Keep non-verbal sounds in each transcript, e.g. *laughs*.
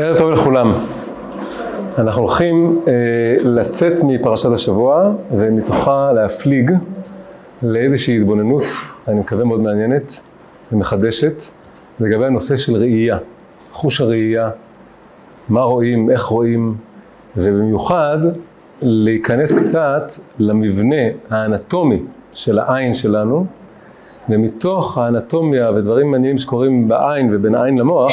ערב טוב לכולם. אנחנו הולכים אה, לצאת מפרשת השבוע ומתוכה להפליג לאיזושהי התבוננות, אני מקווה מאוד מעניינת ומחדשת, לגבי הנושא של ראייה, חוש הראייה, מה רואים, איך רואים, ובמיוחד להיכנס קצת למבנה האנטומי של העין שלנו, ומתוך האנטומיה ודברים מעניינים שקורים בעין ובין העין למוח,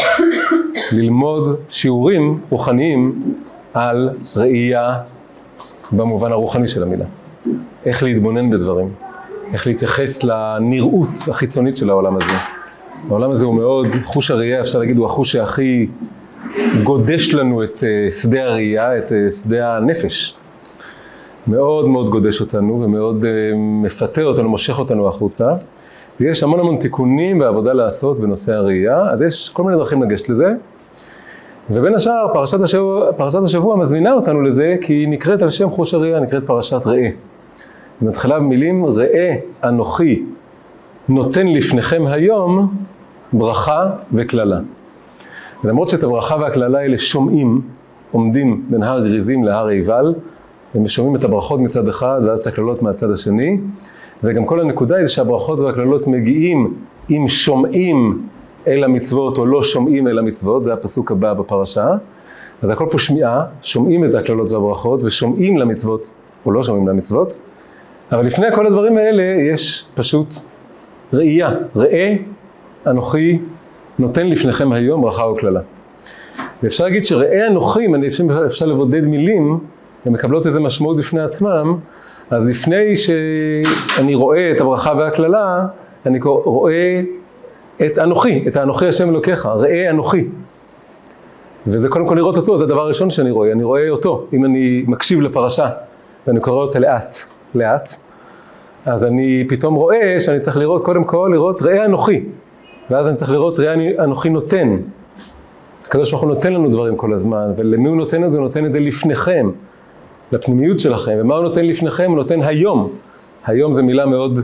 ללמוד שיעורים רוחניים על ראייה במובן הרוחני של המילה. איך להתבונן בדברים, איך להתייחס לנראות החיצונית של העולם הזה. העולם הזה הוא מאוד, חוש הראייה אפשר להגיד הוא החוש שהכי גודש לנו את uh, שדה הראייה, את uh, שדה הנפש. מאוד מאוד גודש אותנו ומאוד uh, מפתה אותנו, מושך אותנו החוצה. ויש המון המון תיקונים ועבודה לעשות בנושא הראייה, אז יש כל מיני דרכים לגשת לזה. ובין השאר, פרשת השבוע, פרשת השבוע מזמינה אותנו לזה, כי היא נקראת על שם חוש הראייה, נקראת פרשת ראה. היא מתחילה במילים, ראה אנוכי נותן לפניכם היום ברכה וקללה. ולמרות שאת הברכה והקללה האלה שומעים, עומדים בין הר גריזים להר עיבל, הם שומעים את הברכות מצד אחד ואז את הקללות מהצד השני, וגם כל הנקודה היא שהברכות והקללות מגיעים אם שומעים אל המצוות או לא שומעים אל המצוות, זה הפסוק הבא בפרשה. אז הכל פה שמיעה, שומעים את הקללות והברכות ושומעים למצוות או לא שומעים למצוות, אבל לפני כל הדברים האלה יש פשוט ראייה, ראה אנוכי נותן לפניכם היום ברכה וקללה. ואפשר להגיד שראה אנוכי, אם אפשר, אפשר לבודד מילים, הן מקבלות איזה משמעות בפני עצמם, אז לפני שאני רואה את הברכה והקללה, אני רואה את אנוכי, את האנוכי השם אלוקיך, ראה אנוכי. וזה קודם כל לראות אותו, זה הדבר הראשון שאני רואה, אני רואה אותו. אם אני מקשיב לפרשה ואני קורא אותה לאט, לאט, אז אני פתאום רואה שאני צריך לראות, קודם כל לראות ראה אנוכי. ואז אני צריך לראות ראה אנוכי נותן. הקדוש ברוך הוא נותן לנו דברים כל הזמן, ולמי הוא נותן את זה? הוא נותן את זה לפניכם, לפנימיות שלכם. ומה הוא נותן לפניכם? הוא נותן היום. היום זו מילה מאוד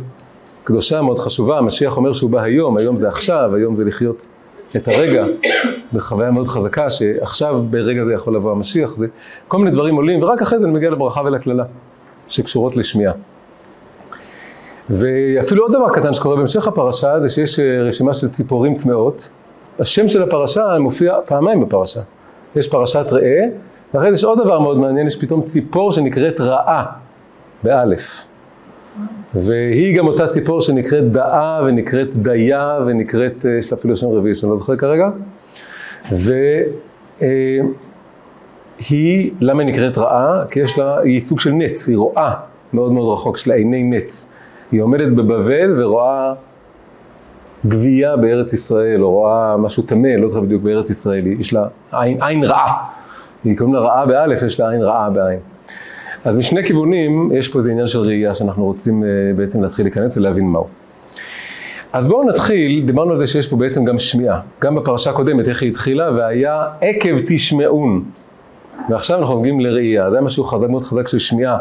קדושה, מאוד חשובה. המשיח אומר שהוא בא היום, היום זה עכשיו, היום זה לחיות את הרגע *coughs* בחוויה מאוד חזקה, שעכשיו ברגע זה יכול לבוא המשיח. זה כל מיני דברים עולים, ורק אחרי זה אני מגיע לברכה ולקללה, שקשורות לשמיעה. ואפילו עוד דבר קטן שקורה בהמשך הפרשה זה שיש אה, רשימה של ציפורים צמאות. השם של הפרשה מופיע פעמיים בפרשה. יש פרשת ראה, ואחרי זה יש עוד דבר מאוד מעניין, יש פתאום ציפור שנקראת רעה, באלף. והיא גם אותה ציפור שנקראת דאה ונקראת דיה ונקראת, אה, יש לה אפילו שם רביעי שאני לא זוכר כרגע. והיא, אה, למה היא נקראת רעה? כי יש לה, היא סוג של נץ, היא רואה מאוד מאוד רחוק, יש לה עיני נץ. היא עומדת בבבל ורואה גבייה בארץ ישראל, או רואה משהו טמא, לא זוכר בדיוק בארץ ישראל, יש לה עין, עין רעה. היא קוראים לה רעה באלף, יש לה עין רעה בעין. אז משני כיוונים יש פה איזה עניין של ראייה שאנחנו רוצים uh, בעצם להתחיל להיכנס ולהבין מהו. אז בואו נתחיל, דיברנו על זה שיש פה בעצם גם שמיעה. גם בפרשה הקודמת, איך היא התחילה, והיה עקב תשמעון. ועכשיו אנחנו מגיעים לראייה, זה היה משהו חזק מאוד חזק של שמיעה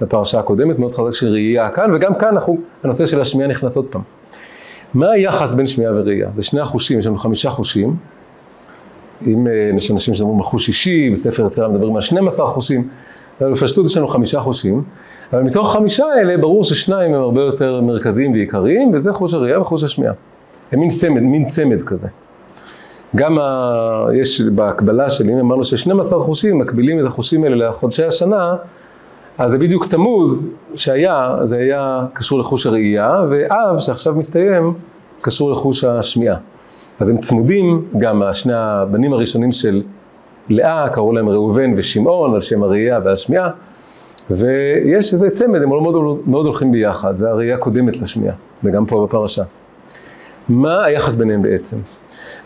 בפרשה הקודמת, מאוד חזק של ראייה כאן, וגם כאן אנחנו, הנושא של השמיעה נכנס עוד פעם. מה היחס בין שמיעה וראייה? זה שני החושים, יש לנו חמישה חושים. אם אה, יש אנשים שאומרים על חוש אישי, בספר יצירה מדברים על 12 חושים, בפשטות יש לנו חמישה חושים, אבל מתוך החמישה האלה ברור ששניים הם הרבה יותר מרכזיים ועיקריים, וזה חוש הראייה וחוש השמיעה. הם מין צמד, מין צמד כזה. גם ה... יש בהקבלה שלי, אם אמרנו ש-12 חושים מקבילים את החושים האלה לחודשי השנה, אז זה בדיוק תמוז שהיה, זה היה קשור לחוש הראייה, ואב שעכשיו מסתיים, קשור לחוש השמיעה. אז הם צמודים, גם שני הבנים הראשונים של לאה, קראו להם ראובן ושמעון, על שם הראייה והשמיעה, ויש איזה צמד, הם מאוד, מאוד הולכים ביחד, זה הראייה קודמת לשמיעה, וגם פה בפרשה. מה היחס ביניהם בעצם?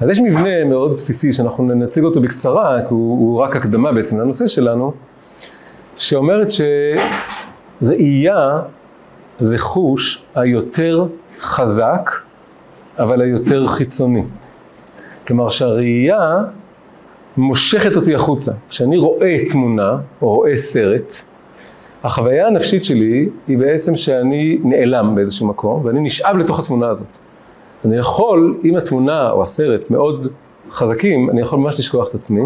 אז יש מבנה מאוד בסיסי שאנחנו נציג אותו בקצרה, כי הוא, הוא רק הקדמה בעצם לנושא שלנו, שאומרת שראייה זה חוש היותר חזק, אבל היותר חיצוני. כלומר שהראייה מושכת אותי החוצה. כשאני רואה תמונה או רואה סרט, החוויה הנפשית שלי היא בעצם שאני נעלם באיזשהו מקום ואני נשאב לתוך התמונה הזאת. אני יכול, אם התמונה או הסרט מאוד חזקים, אני יכול ממש לשכוח את עצמי,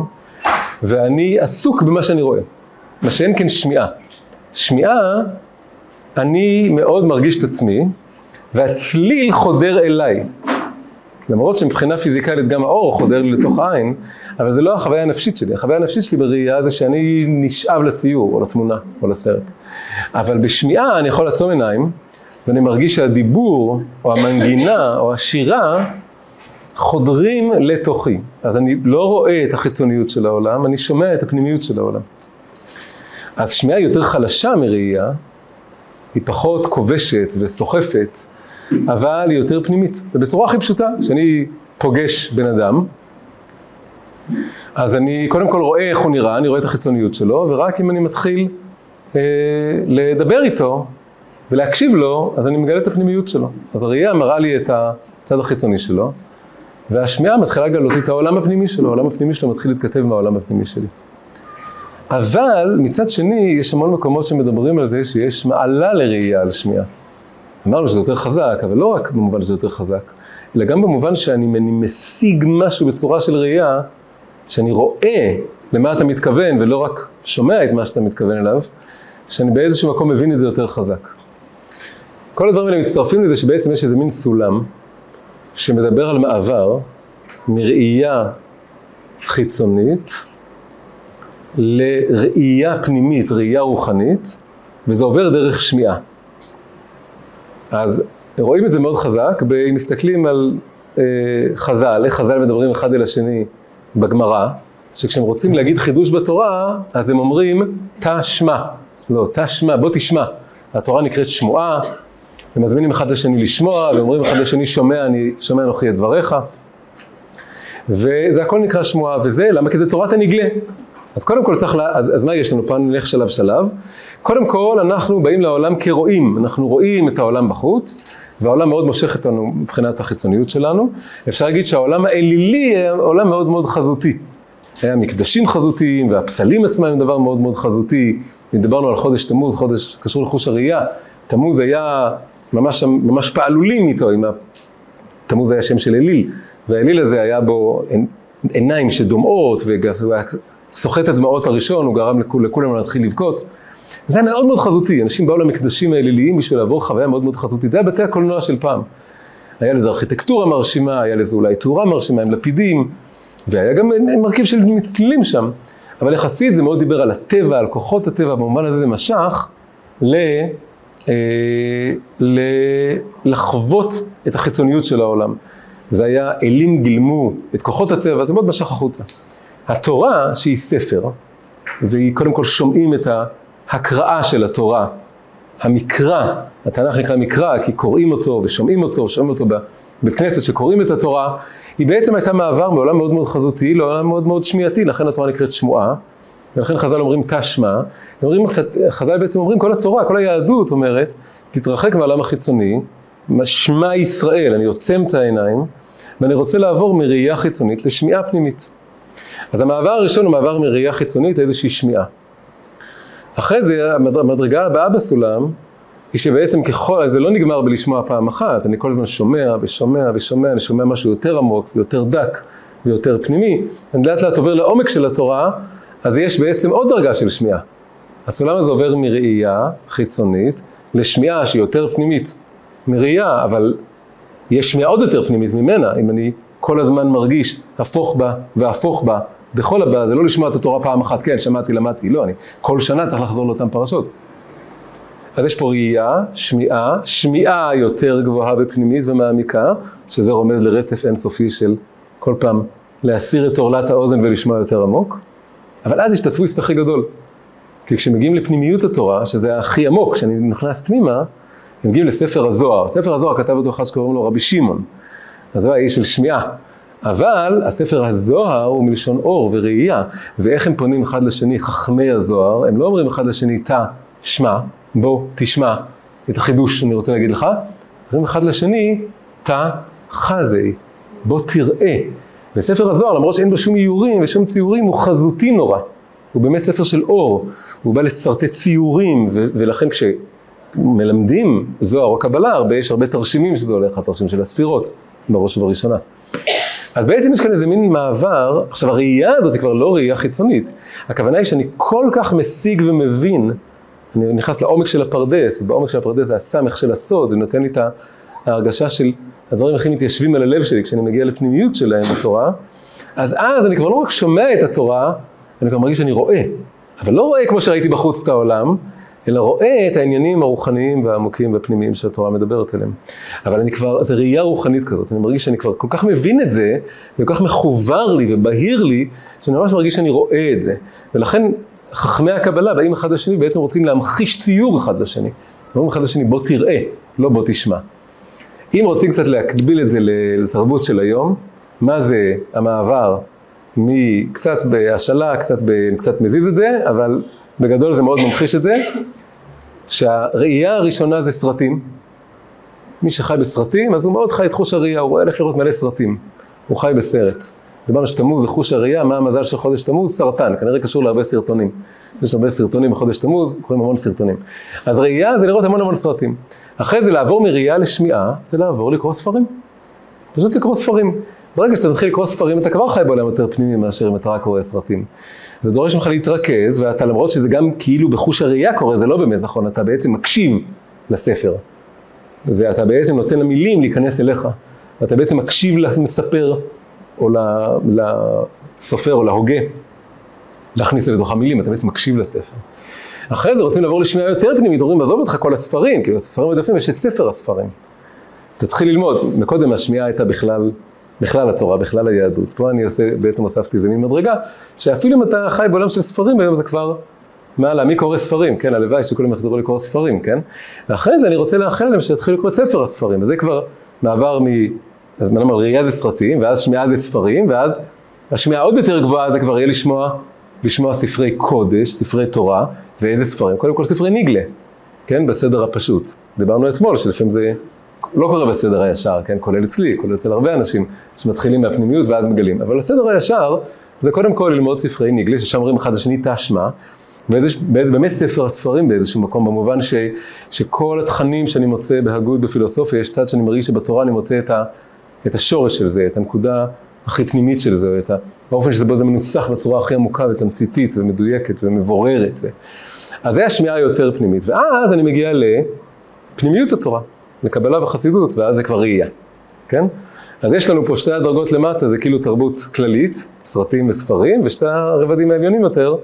ואני עסוק במה שאני רואה. מה שאין כן שמיעה. שמיעה, אני מאוד מרגיש את עצמי, והצליל חודר אליי. למרות שמבחינה פיזיקלית גם האור חודר לי לתוך העין, אבל זה לא החוויה הנפשית שלי. החוויה הנפשית שלי בראייה זה שאני נשאב לציור, או לתמונה, או לסרט. אבל בשמיעה אני יכול לעצום עיניים, ואני מרגיש שהדיבור, או המנגינה, או השירה, חודרים לתוכי. אז אני לא רואה את החיצוניות של העולם, אני שומע את הפנימיות של העולם. אז שמיעה יותר חלשה מראייה, היא פחות כובשת וסוחפת, אבל היא יותר פנימית. ובצורה הכי פשוטה, כשאני פוגש בן אדם, אז אני קודם כל רואה איך הוא נראה, אני רואה את החיצוניות שלו, ורק אם אני מתחיל אה, לדבר איתו ולהקשיב לו, אז אני מגלה את הפנימיות שלו. אז הראייה מראה לי את הצד החיצוני שלו, והשמיעה מתחילה לגלות את העולם הפנימי שלו, העולם הפנימי שלו מתחיל להתכתב עם העולם הפנימי שלי. אבל מצד שני, יש המון מקומות שמדברים על זה שיש מעלה לראייה על שמיעה. אמרנו שזה יותר חזק, אבל לא רק במובן שזה יותר חזק, אלא גם במובן שאני משיג משהו בצורה של ראייה, שאני רואה למה אתה מתכוון ולא רק שומע את מה שאתה מתכוון אליו, שאני באיזשהו מקום מבין את זה יותר חזק. כל הדברים האלה מצטרפים לזה שבעצם יש איזה מין סולם שמדבר על מעבר מראייה חיצונית לראייה פנימית, ראייה רוחנית, וזה עובר דרך שמיעה. אז רואים את זה מאוד חזק, אם מסתכלים על אה, חז"ל, איך חז"ל מדברים אחד אל השני בגמרא, שכשהם רוצים להגיד חידוש בתורה, אז הם אומרים תשמע. לא, תשמע, בוא תשמע. התורה נקראת שמועה, הם מזמינים אחד לשני לשמוע, ואומרים אחד לשני שומע, אני שומע אנוכי את דבריך. וזה הכל נקרא שמועה, וזה, למה? כי זה תורת הנגלה. אז קודם כל צריך, לה, אז, אז מה יש לנו? פעם נלך שלב שלב. קודם כל אנחנו באים לעולם כרואים, אנחנו רואים את העולם בחוץ, והעולם מאוד מושך אותנו מבחינת החיצוניות שלנו. אפשר להגיד שהעולם האלילי היה עולם מאוד מאוד חזותי. היה מקדשים חזותיים, והפסלים עצמם הם דבר מאוד מאוד חזותי. אם דיברנו על חודש תמוז, חודש קשור לחוש הראייה, תמוז היה ממש, ממש פעלולים איתו, עם תמוז היה שם של אליל, והאליל הזה היה בו עיניים שדומעות, והוא היה סוחט הדמעות הראשון, הוא גרם לכולם להתחיל לבכות. זה היה מאוד מאוד חזותי, אנשים באו למקדשים האליליים בשביל לעבור חוויה מאוד מאוד חזותית, זה היה בתי הקולנוע של פעם. היה לזה ארכיטקטורה מרשימה, היה לזה אולי תאורה מרשימה עם לפידים, והיה גם מרכיב של מצלילים שם. אבל יחסית זה מאוד דיבר על הטבע, על כוחות הטבע, במובן הזה זה משך ל... אה, ל... לחוות את החיצוניות של העולם. זה היה אלים גילמו את כוחות הטבע, זה מאוד משך החוצה. התורה, שהיא ספר, והיא קודם כל שומעים את ההקראה של התורה, המקרא, התנ"ך נקרא מקרא, כי קוראים אותו ושומעים אותו, שומעים אותו בבית כנסת שקוראים את התורה, היא בעצם הייתה מעבר מעולם מאוד מאוד חזותי לעולם מאוד מאוד שמיעתי, לכן התורה נקראת שמועה, ולכן חז"ל אומרים תשמע, חז"ל בעצם אומרים כל התורה, כל היהדות אומרת, תתרחק מהעולם החיצוני, שמע ישראל, אני עוצם את העיניים, ואני רוצה לעבור מראייה חיצונית לשמיעה פנימית. אז המעבר הראשון הוא מעבר מראייה חיצונית לאיזושהי שמיעה. אחרי זה, המדרגה הבאה בסולם, היא שבעצם ככל, זה לא נגמר בלשמוע פעם אחת, אני כל הזמן שומע ושומע ושומע, אני שומע משהו יותר עמוק ויותר דק ויותר פנימי, אני לאט לאט עובר לעומק של התורה, אז יש בעצם עוד דרגה של שמיעה. הסולם הזה עובר מראייה חיצונית לשמיעה שהיא יותר פנימית מראייה, אבל יש שמיעה עוד יותר פנימית ממנה, אם אני כל הזמן מרגיש הפוך בה והפוך בה. בכל הבא זה לא לשמוע את התורה פעם אחת, כן, שמעתי, למדתי, לא, אני כל שנה צריך לחזור לאותן פרשות. אז יש פה ראייה, שמיעה, שמיעה יותר גבוהה ופנימית ומעמיקה, שזה רומז לרצף אינסופי של כל פעם להסיר את עורלת האוזן ולשמוע יותר עמוק. אבל אז יש את הטוויסט הכי גדול. כי כשמגיעים לפנימיות התורה, שזה הכי עמוק, כשאני נכנס פנימה, הם מגיעים לספר הזוהר. ספר הזוהר כתב אותו אחד שקוראים לו רבי שמעון. הוא האיש של שמיעה. אבל הספר הזוהר הוא מלשון אור וראייה, ואיך הם פונים אחד לשני, חכמי הזוהר, הם לא אומרים אחד לשני, תא, שמע, בוא, תשמע את החידוש שאני רוצה להגיד לך, אומרים אחד לשני, תא, חזי, בוא תראה. וספר הזוהר, למרות שאין בו שום איורים ושום ציורים, הוא חזותי נורא. הוא באמת ספר של אור, הוא בא לשרטט ציורים, ו- ולכן כשמלמדים זוהר או קבלה, הרבה, יש הרבה תרשימים שזה הולך, התרשים של הספירות, בראש ובראשונה. אז בעצם יש כאן איזה מין מעבר, עכשיו הראייה הזאת היא כבר לא ראייה חיצונית, הכוונה היא שאני כל כך משיג ומבין, אני נכנס לעומק של הפרדס, ובעומק של הפרדס זה הסמך של הסוד, זה נותן לי את ההרגשה של הדברים הכי מתיישבים על הלב שלי כשאני מגיע לפנימיות שלהם בתורה, אז אז אני כבר לא רק שומע את התורה, אני כבר מרגיש שאני רואה, אבל לא רואה כמו שראיתי בחוץ את העולם, אלא רואה את העניינים הרוחניים והעמוקים והפנימיים שהתורה מדברת עליהם. אבל אני כבר, זו ראייה רוחנית כזאת, אני מרגיש שאני כבר כל כך מבין את זה, וכל כך מחובר לי ובהיר לי, שאני ממש מרגיש שאני רואה את זה. ולכן חכמי הקבלה באים אחד לשני, בעצם רוצים להמחיש ציור אחד לשני. אומרים אחד לשני, בוא תראה, לא בוא תשמע. אם רוצים קצת להקביל את זה לתרבות של היום, מה זה המעבר מקצת בהשאלה, קצת, ב, קצת מזיז את זה, אבל בגדול זה מאוד ממחיש את זה, שהראייה הראשונה זה סרטים. מי שחי בסרטים, אז הוא מאוד חי את חוש הראייה, הוא איך לראות מלא סרטים. הוא חי בסרט. דיברנו שתמוז זה חוש הראייה, מה המזל של חודש תמוז? סרטן, כנראה קשור להרבה סרטונים. יש הרבה סרטונים בחודש תמוז, קוראים המון סרטונים. אז ראייה זה לראות המון המון סרטים. אחרי זה לעבור מראייה לשמיעה, זה לעבור לקרוא ספרים. פשוט לקרוא ספרים. ברגע שאתה מתחיל לקרוא ספרים, אתה כבר חי בעולם יותר פנימי מאשר אם אתה רק קורא סרטים. זה דורש ממך להתרכז, ואתה למרות שזה גם כאילו בחוש הראייה קורה, זה לא באמת נכון, אתה בעצם מקשיב לספר. ואתה בעצם נותן למילים להיכנס אליך. ואתה בעצם מקשיב למספר, או לסופר, או להוגה, להכניס לתוך המילים, אתה בעצם מקשיב לספר. אחרי זה רוצים לעבור לשמיעה יותר פנימית, אומרים, עזוב אותך כל הספרים, כאילו הספרים עודפים, יש את ספר הספרים. תתחיל ללמוד, מקודם השמיעה הייתה בכלל בכלל התורה, בכלל היהדות. פה אני עושה, בעצם הוספתי איזה מין מדרגה, שאפילו אם אתה חי בעולם של ספרים, היום זה כבר מעלה, מי קורא ספרים, כן, הלוואי שכולם יחזרו לקרוא ספרים, כן? ואחרי זה אני רוצה לאחל להם שיתחילו לקרוא את ספר הספרים, וזה כבר מעבר מ... אז מה נאמר, ראייה זה סרטים, ואז שמיעה זה ספרים, ואז השמיעה עוד יותר גבוהה זה כבר יהיה לשמוע, לשמוע ספרי קודש, ספרי תורה, ואיזה ספרים? קודם כל ספרי ניגלה, כן, בסדר הפשוט. דיברנו אתמול שלפעמים זה לא קורה בסדר הישר, כן? כולל אצלי, כולל אצל הרבה אנשים שמתחילים מהפנימיות ואז מגלים. אבל הסדר הישר זה קודם כל ללמוד ספרי ניגלה, ששם אומרים אחד לשני תשמע, באיזה באמת ספר הספרים באיזשהו מקום, במובן ש, שכל התכנים שאני מוצא בהגות בפילוסופיה, יש צד שאני מרגיש שבתורה אני מוצא את, ה, את השורש של זה, את הנקודה הכי פנימית של זה, את האופן שבו זה מנוסח בצורה הכי עמוקה ותמציתית ומדויקת ומבוררת. ו... אז זה השמיעה היותר פנימית, ואז אני מגיע לפנימיות התורה. לקבלה וחסידות, ואז זה כבר ראייה, כן? אז יש לנו פה שתי הדרגות למטה, זה כאילו תרבות כללית, סרטים וספרים, ושתי הרבדים העליונים יותר,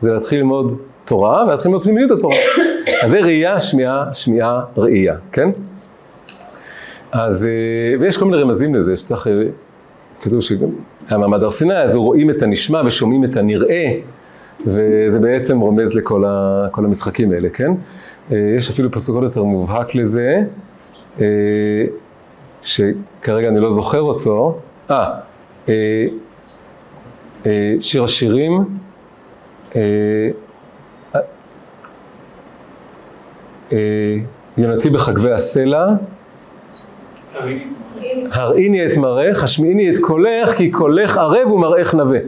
זה להתחיל ללמוד תורה, ולהתחיל ללמוד פנימיות התורה. *coughs* אז זה ראייה, שמיעה, שמיעה, ראייה, כן? אז, אה, ויש כל מיני רמזים לזה, שצריך, אה, כתוב שגם המעמד הר סיני, אז רואים את הנשמע ושומעים את הנראה, וזה בעצם רומז לכל ה, המשחקים האלה, כן? אה, יש אפילו פסוק עוד יותר מובהק לזה, שכרגע אני לא זוכר אותו, אה, אה, אה שיר השירים, יונתי בחגבי הסלע, הראיני את מראך, השמיעיני את קולך, כי קולך ערב ומראך נווה.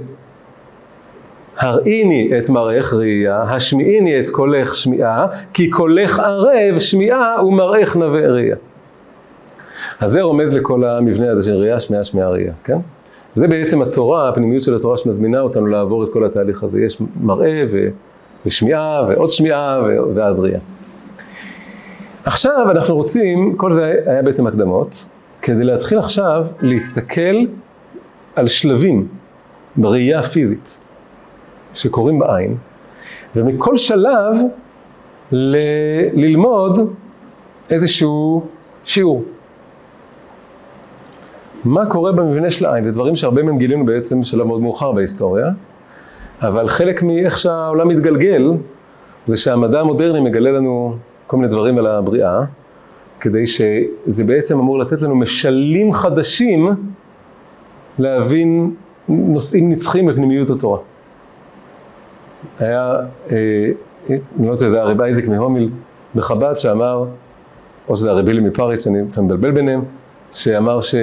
הראיני את מראך ראייה, השמיעיני את קולך שמיעה, כי קולך ערב שמיעה ומראך נווה ראייה. אז זה רומז לכל המבנה הזה של ראייה, שמיעה, שמיעה, ראייה, כן? זה בעצם התורה, הפנימיות של התורה שמזמינה אותנו לעבור את כל התהליך הזה. יש מראה ו... ושמיעה ועוד שמיעה ו... ואז ראייה. עכשיו אנחנו רוצים, כל זה היה בעצם הקדמות, כדי להתחיל עכשיו להסתכל על שלבים בראייה הפיזית שקורים בעין, ומכל שלב ל... ללמוד איזשהו שיעור. מה קורה במבנה של העין? זה דברים שהרבה מהם גילינו בעצם בשלב מאוד מאוחר בהיסטוריה, אבל חלק מאיך שהעולם מתגלגל, זה שהמדע המודרני מגלה לנו כל מיני דברים על הבריאה, כדי שזה בעצם אמור לתת לנו משלים חדשים להבין נושאים נצחיים בפנימיות התורה. היה, אה, אני לא יודע, זה הרב אייזק מהומיל בחב"ד שאמר, או שזה הרבי מפריץ', אני לפעמים מבלבל ביניהם, שאמר ש...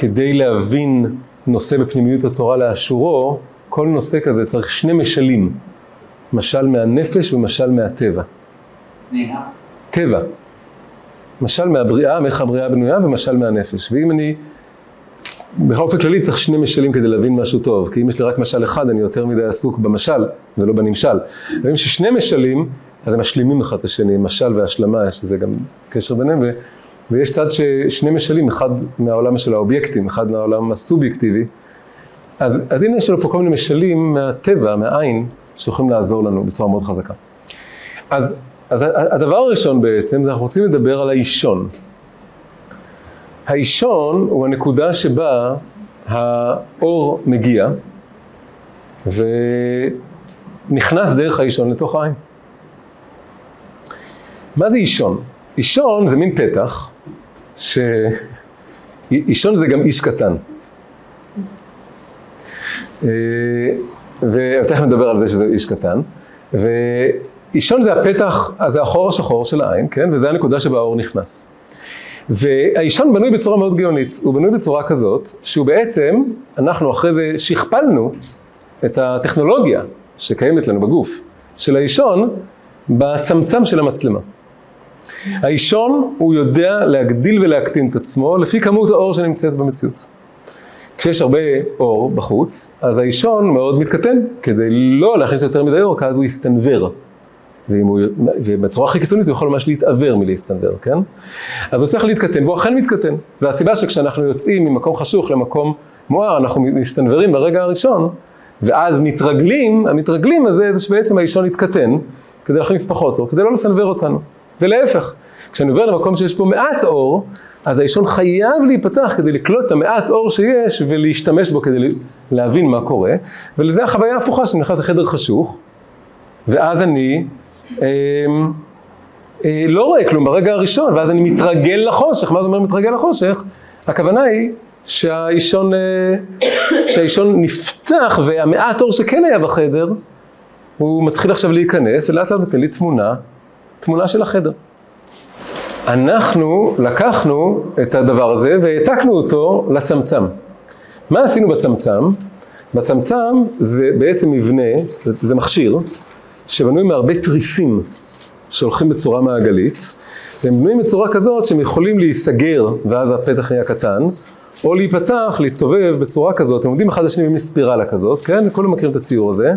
כדי להבין נושא בפנימיות התורה לאשורו, כל נושא כזה צריך שני משלים, משל מהנפש ומשל מהטבע. טבע. משל מהבריאה, מאיך הבריאה בנויה, ומשל מהנפש. ואם אני בכל אופן כללי צריך שני משלים כדי להבין משהו טוב, כי אם יש לי רק משל אחד אני יותר מדי עסוק במשל ולא בנמשל. ואם יש שני משלים, אז הם משלימים אחד את השני, משל והשלמה, יש לזה גם קשר ביניהם. ויש צד ששני משלים, אחד מהעולם של האובייקטים, אחד מהעולם הסובייקטיבי. אז, אז הנה יש לנו פה כל מיני משלים מהטבע, מהעין, שיכולים לעזור לנו בצורה מאוד חזקה. אז, אז הדבר הראשון בעצם, זה אנחנו רוצים לדבר על האישון. האישון הוא הנקודה שבה האור מגיע ונכנס דרך האישון לתוך העין. מה זה אישון? אישון זה מין פתח, ש... אישון זה גם איש קטן. אה, ותכף נדבר על זה שזה איש קטן. ואישון זה הפתח, זה החור השחור של העין, כן? וזה הנקודה שבה האור נכנס. והאישון בנוי בצורה מאוד גאונית, הוא בנוי בצורה כזאת, שהוא בעצם, אנחנו אחרי זה שכפלנו את הטכנולוגיה שקיימת לנו בגוף של האישון בצמצם של המצלמה. האישון הוא יודע להגדיל ולהקטין את עצמו לפי כמות האור שנמצאת במציאות. כשיש הרבה אור בחוץ, אז האישון מאוד מתקטן, כדי לא להכניס יותר מדי אור, כי אז הוא יסתנוור. ובצורה הכי קיצונית הוא יכול ממש להתעוור מלהסתנוור, כן? אז הוא צריך להתקטן, והוא אכן מתקטן. והסיבה שכשאנחנו יוצאים ממקום חשוך למקום מואר, אנחנו מסתנוורים ברגע הראשון, ואז מתרגלים, המתרגלים הזה זה שבעצם האישון יתקטן, כדי להכניס פחות אור, כדי לא לסנוור אותנו. ולהפך, כשאני עובר למקום שיש פה מעט אור, אז האישון חייב להיפתח כדי לקלוט את המעט אור שיש ולהשתמש בו כדי להבין מה קורה, ולזה החוויה ההפוכה, שאני נכנס לחדר חשוך, ואז אני אה, אה, לא רואה כלום ברגע הראשון, ואז אני מתרגל לחושך. מה זה אומר מתרגל לחושך? הכוונה היא שהאישון, אה, שהאישון נפתח והמעט אור שכן היה בחדר, הוא מתחיל עכשיו להיכנס ולאט לאט נותן לי תמונה, תמונה של החדר. אנחנו לקחנו את הדבר הזה והעתקנו אותו לצמצם. מה עשינו בצמצם? בצמצם זה בעצם מבנה, זה מכשיר, שבנוי מהרבה תריסים שהולכים בצורה מעגלית, והם בנויים בצורה כזאת שהם יכולים להיסגר ואז הפתח נהיה קטן, או להיפתח, להסתובב בצורה כזאת, הם עומדים אחד לשני בספירלה כזאת, כן? כולם מכירים את הציור הזה.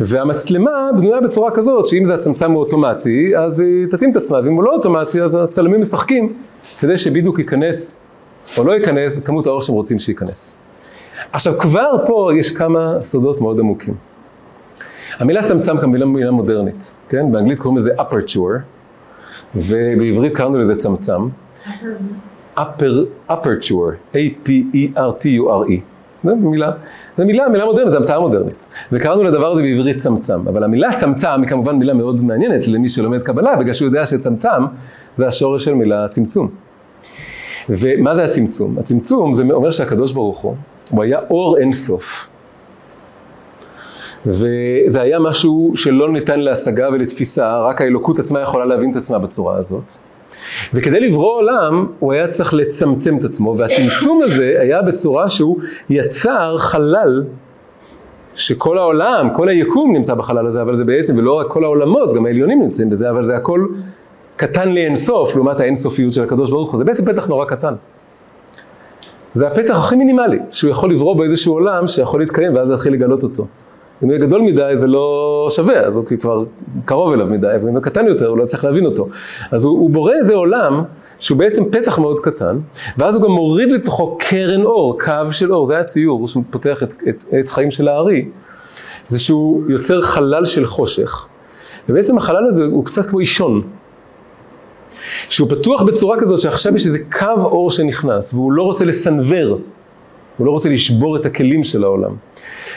והמצלמה בנויה בצורה כזאת שאם זה הצמצם הוא אוטומטי, אז היא תתאים את עצמה, ואם הוא לא אוטומטי, אז הצלמים משחקים כדי שבדיוק ייכנס או לא ייכנס כמות האור שהם רוצים שייכנס. עכשיו כבר פה יש כמה סודות מאוד עמוקים. המילה צמצם כאן מילה, מילה מודרנית, כן? באנגלית קוראים לזה aperture, ובעברית קראנו לזה צמצם. aperture, A-P-E-R-T-U-R-E. זו מילה, זו מילה, מילה מודרנית, זו המצאה מודרנית. וקראנו לדבר הזה בעברית צמצם. אבל המילה צמצם היא כמובן מילה מאוד מעניינת למי שלומד קבלה, בגלל שהוא יודע שצמצם זה השורש של מילה צמצום. ומה זה הצמצום? הצמצום זה אומר שהקדוש ברוך הוא, הוא היה אור אינסוף. וזה היה משהו שלא ניתן להשגה ולתפיסה, רק האלוקות עצמה יכולה להבין את עצמה בצורה הזאת. וכדי לברוא עולם, הוא היה צריך לצמצם את עצמו, והצמצום הזה היה בצורה שהוא יצר חלל, שכל העולם, כל היקום נמצא בחלל הזה, אבל זה בעצם, ולא רק כל העולמות, גם העליונים נמצאים בזה, אבל זה הכל קטן לאינסוף, לעומת האינסופיות של הקדוש ברוך הוא. זה בעצם פתח נורא קטן. זה הפתח הכי מינימלי, שהוא יכול לברוא באיזשהו עולם שיכול להתקיים ואז להתחיל לגלות אותו. אם יהיה גדול מדי זה לא שווה, אז הוא כבר קרוב אליו מדי, ואם הוא קטן יותר הוא לא צריך להבין אותו. אז הוא, הוא בורא איזה עולם שהוא בעצם פתח מאוד קטן, ואז הוא גם מוריד לתוכו קרן אור, קו של אור, זה היה ציור שפותח את, את עץ חיים של הארי, זה שהוא יוצר חלל של חושך, ובעצם החלל הזה הוא קצת כמו אישון. שהוא פתוח בצורה כזאת שעכשיו יש איזה קו אור שנכנס, והוא לא רוצה לסנוור הוא לא רוצה לשבור את הכלים של העולם.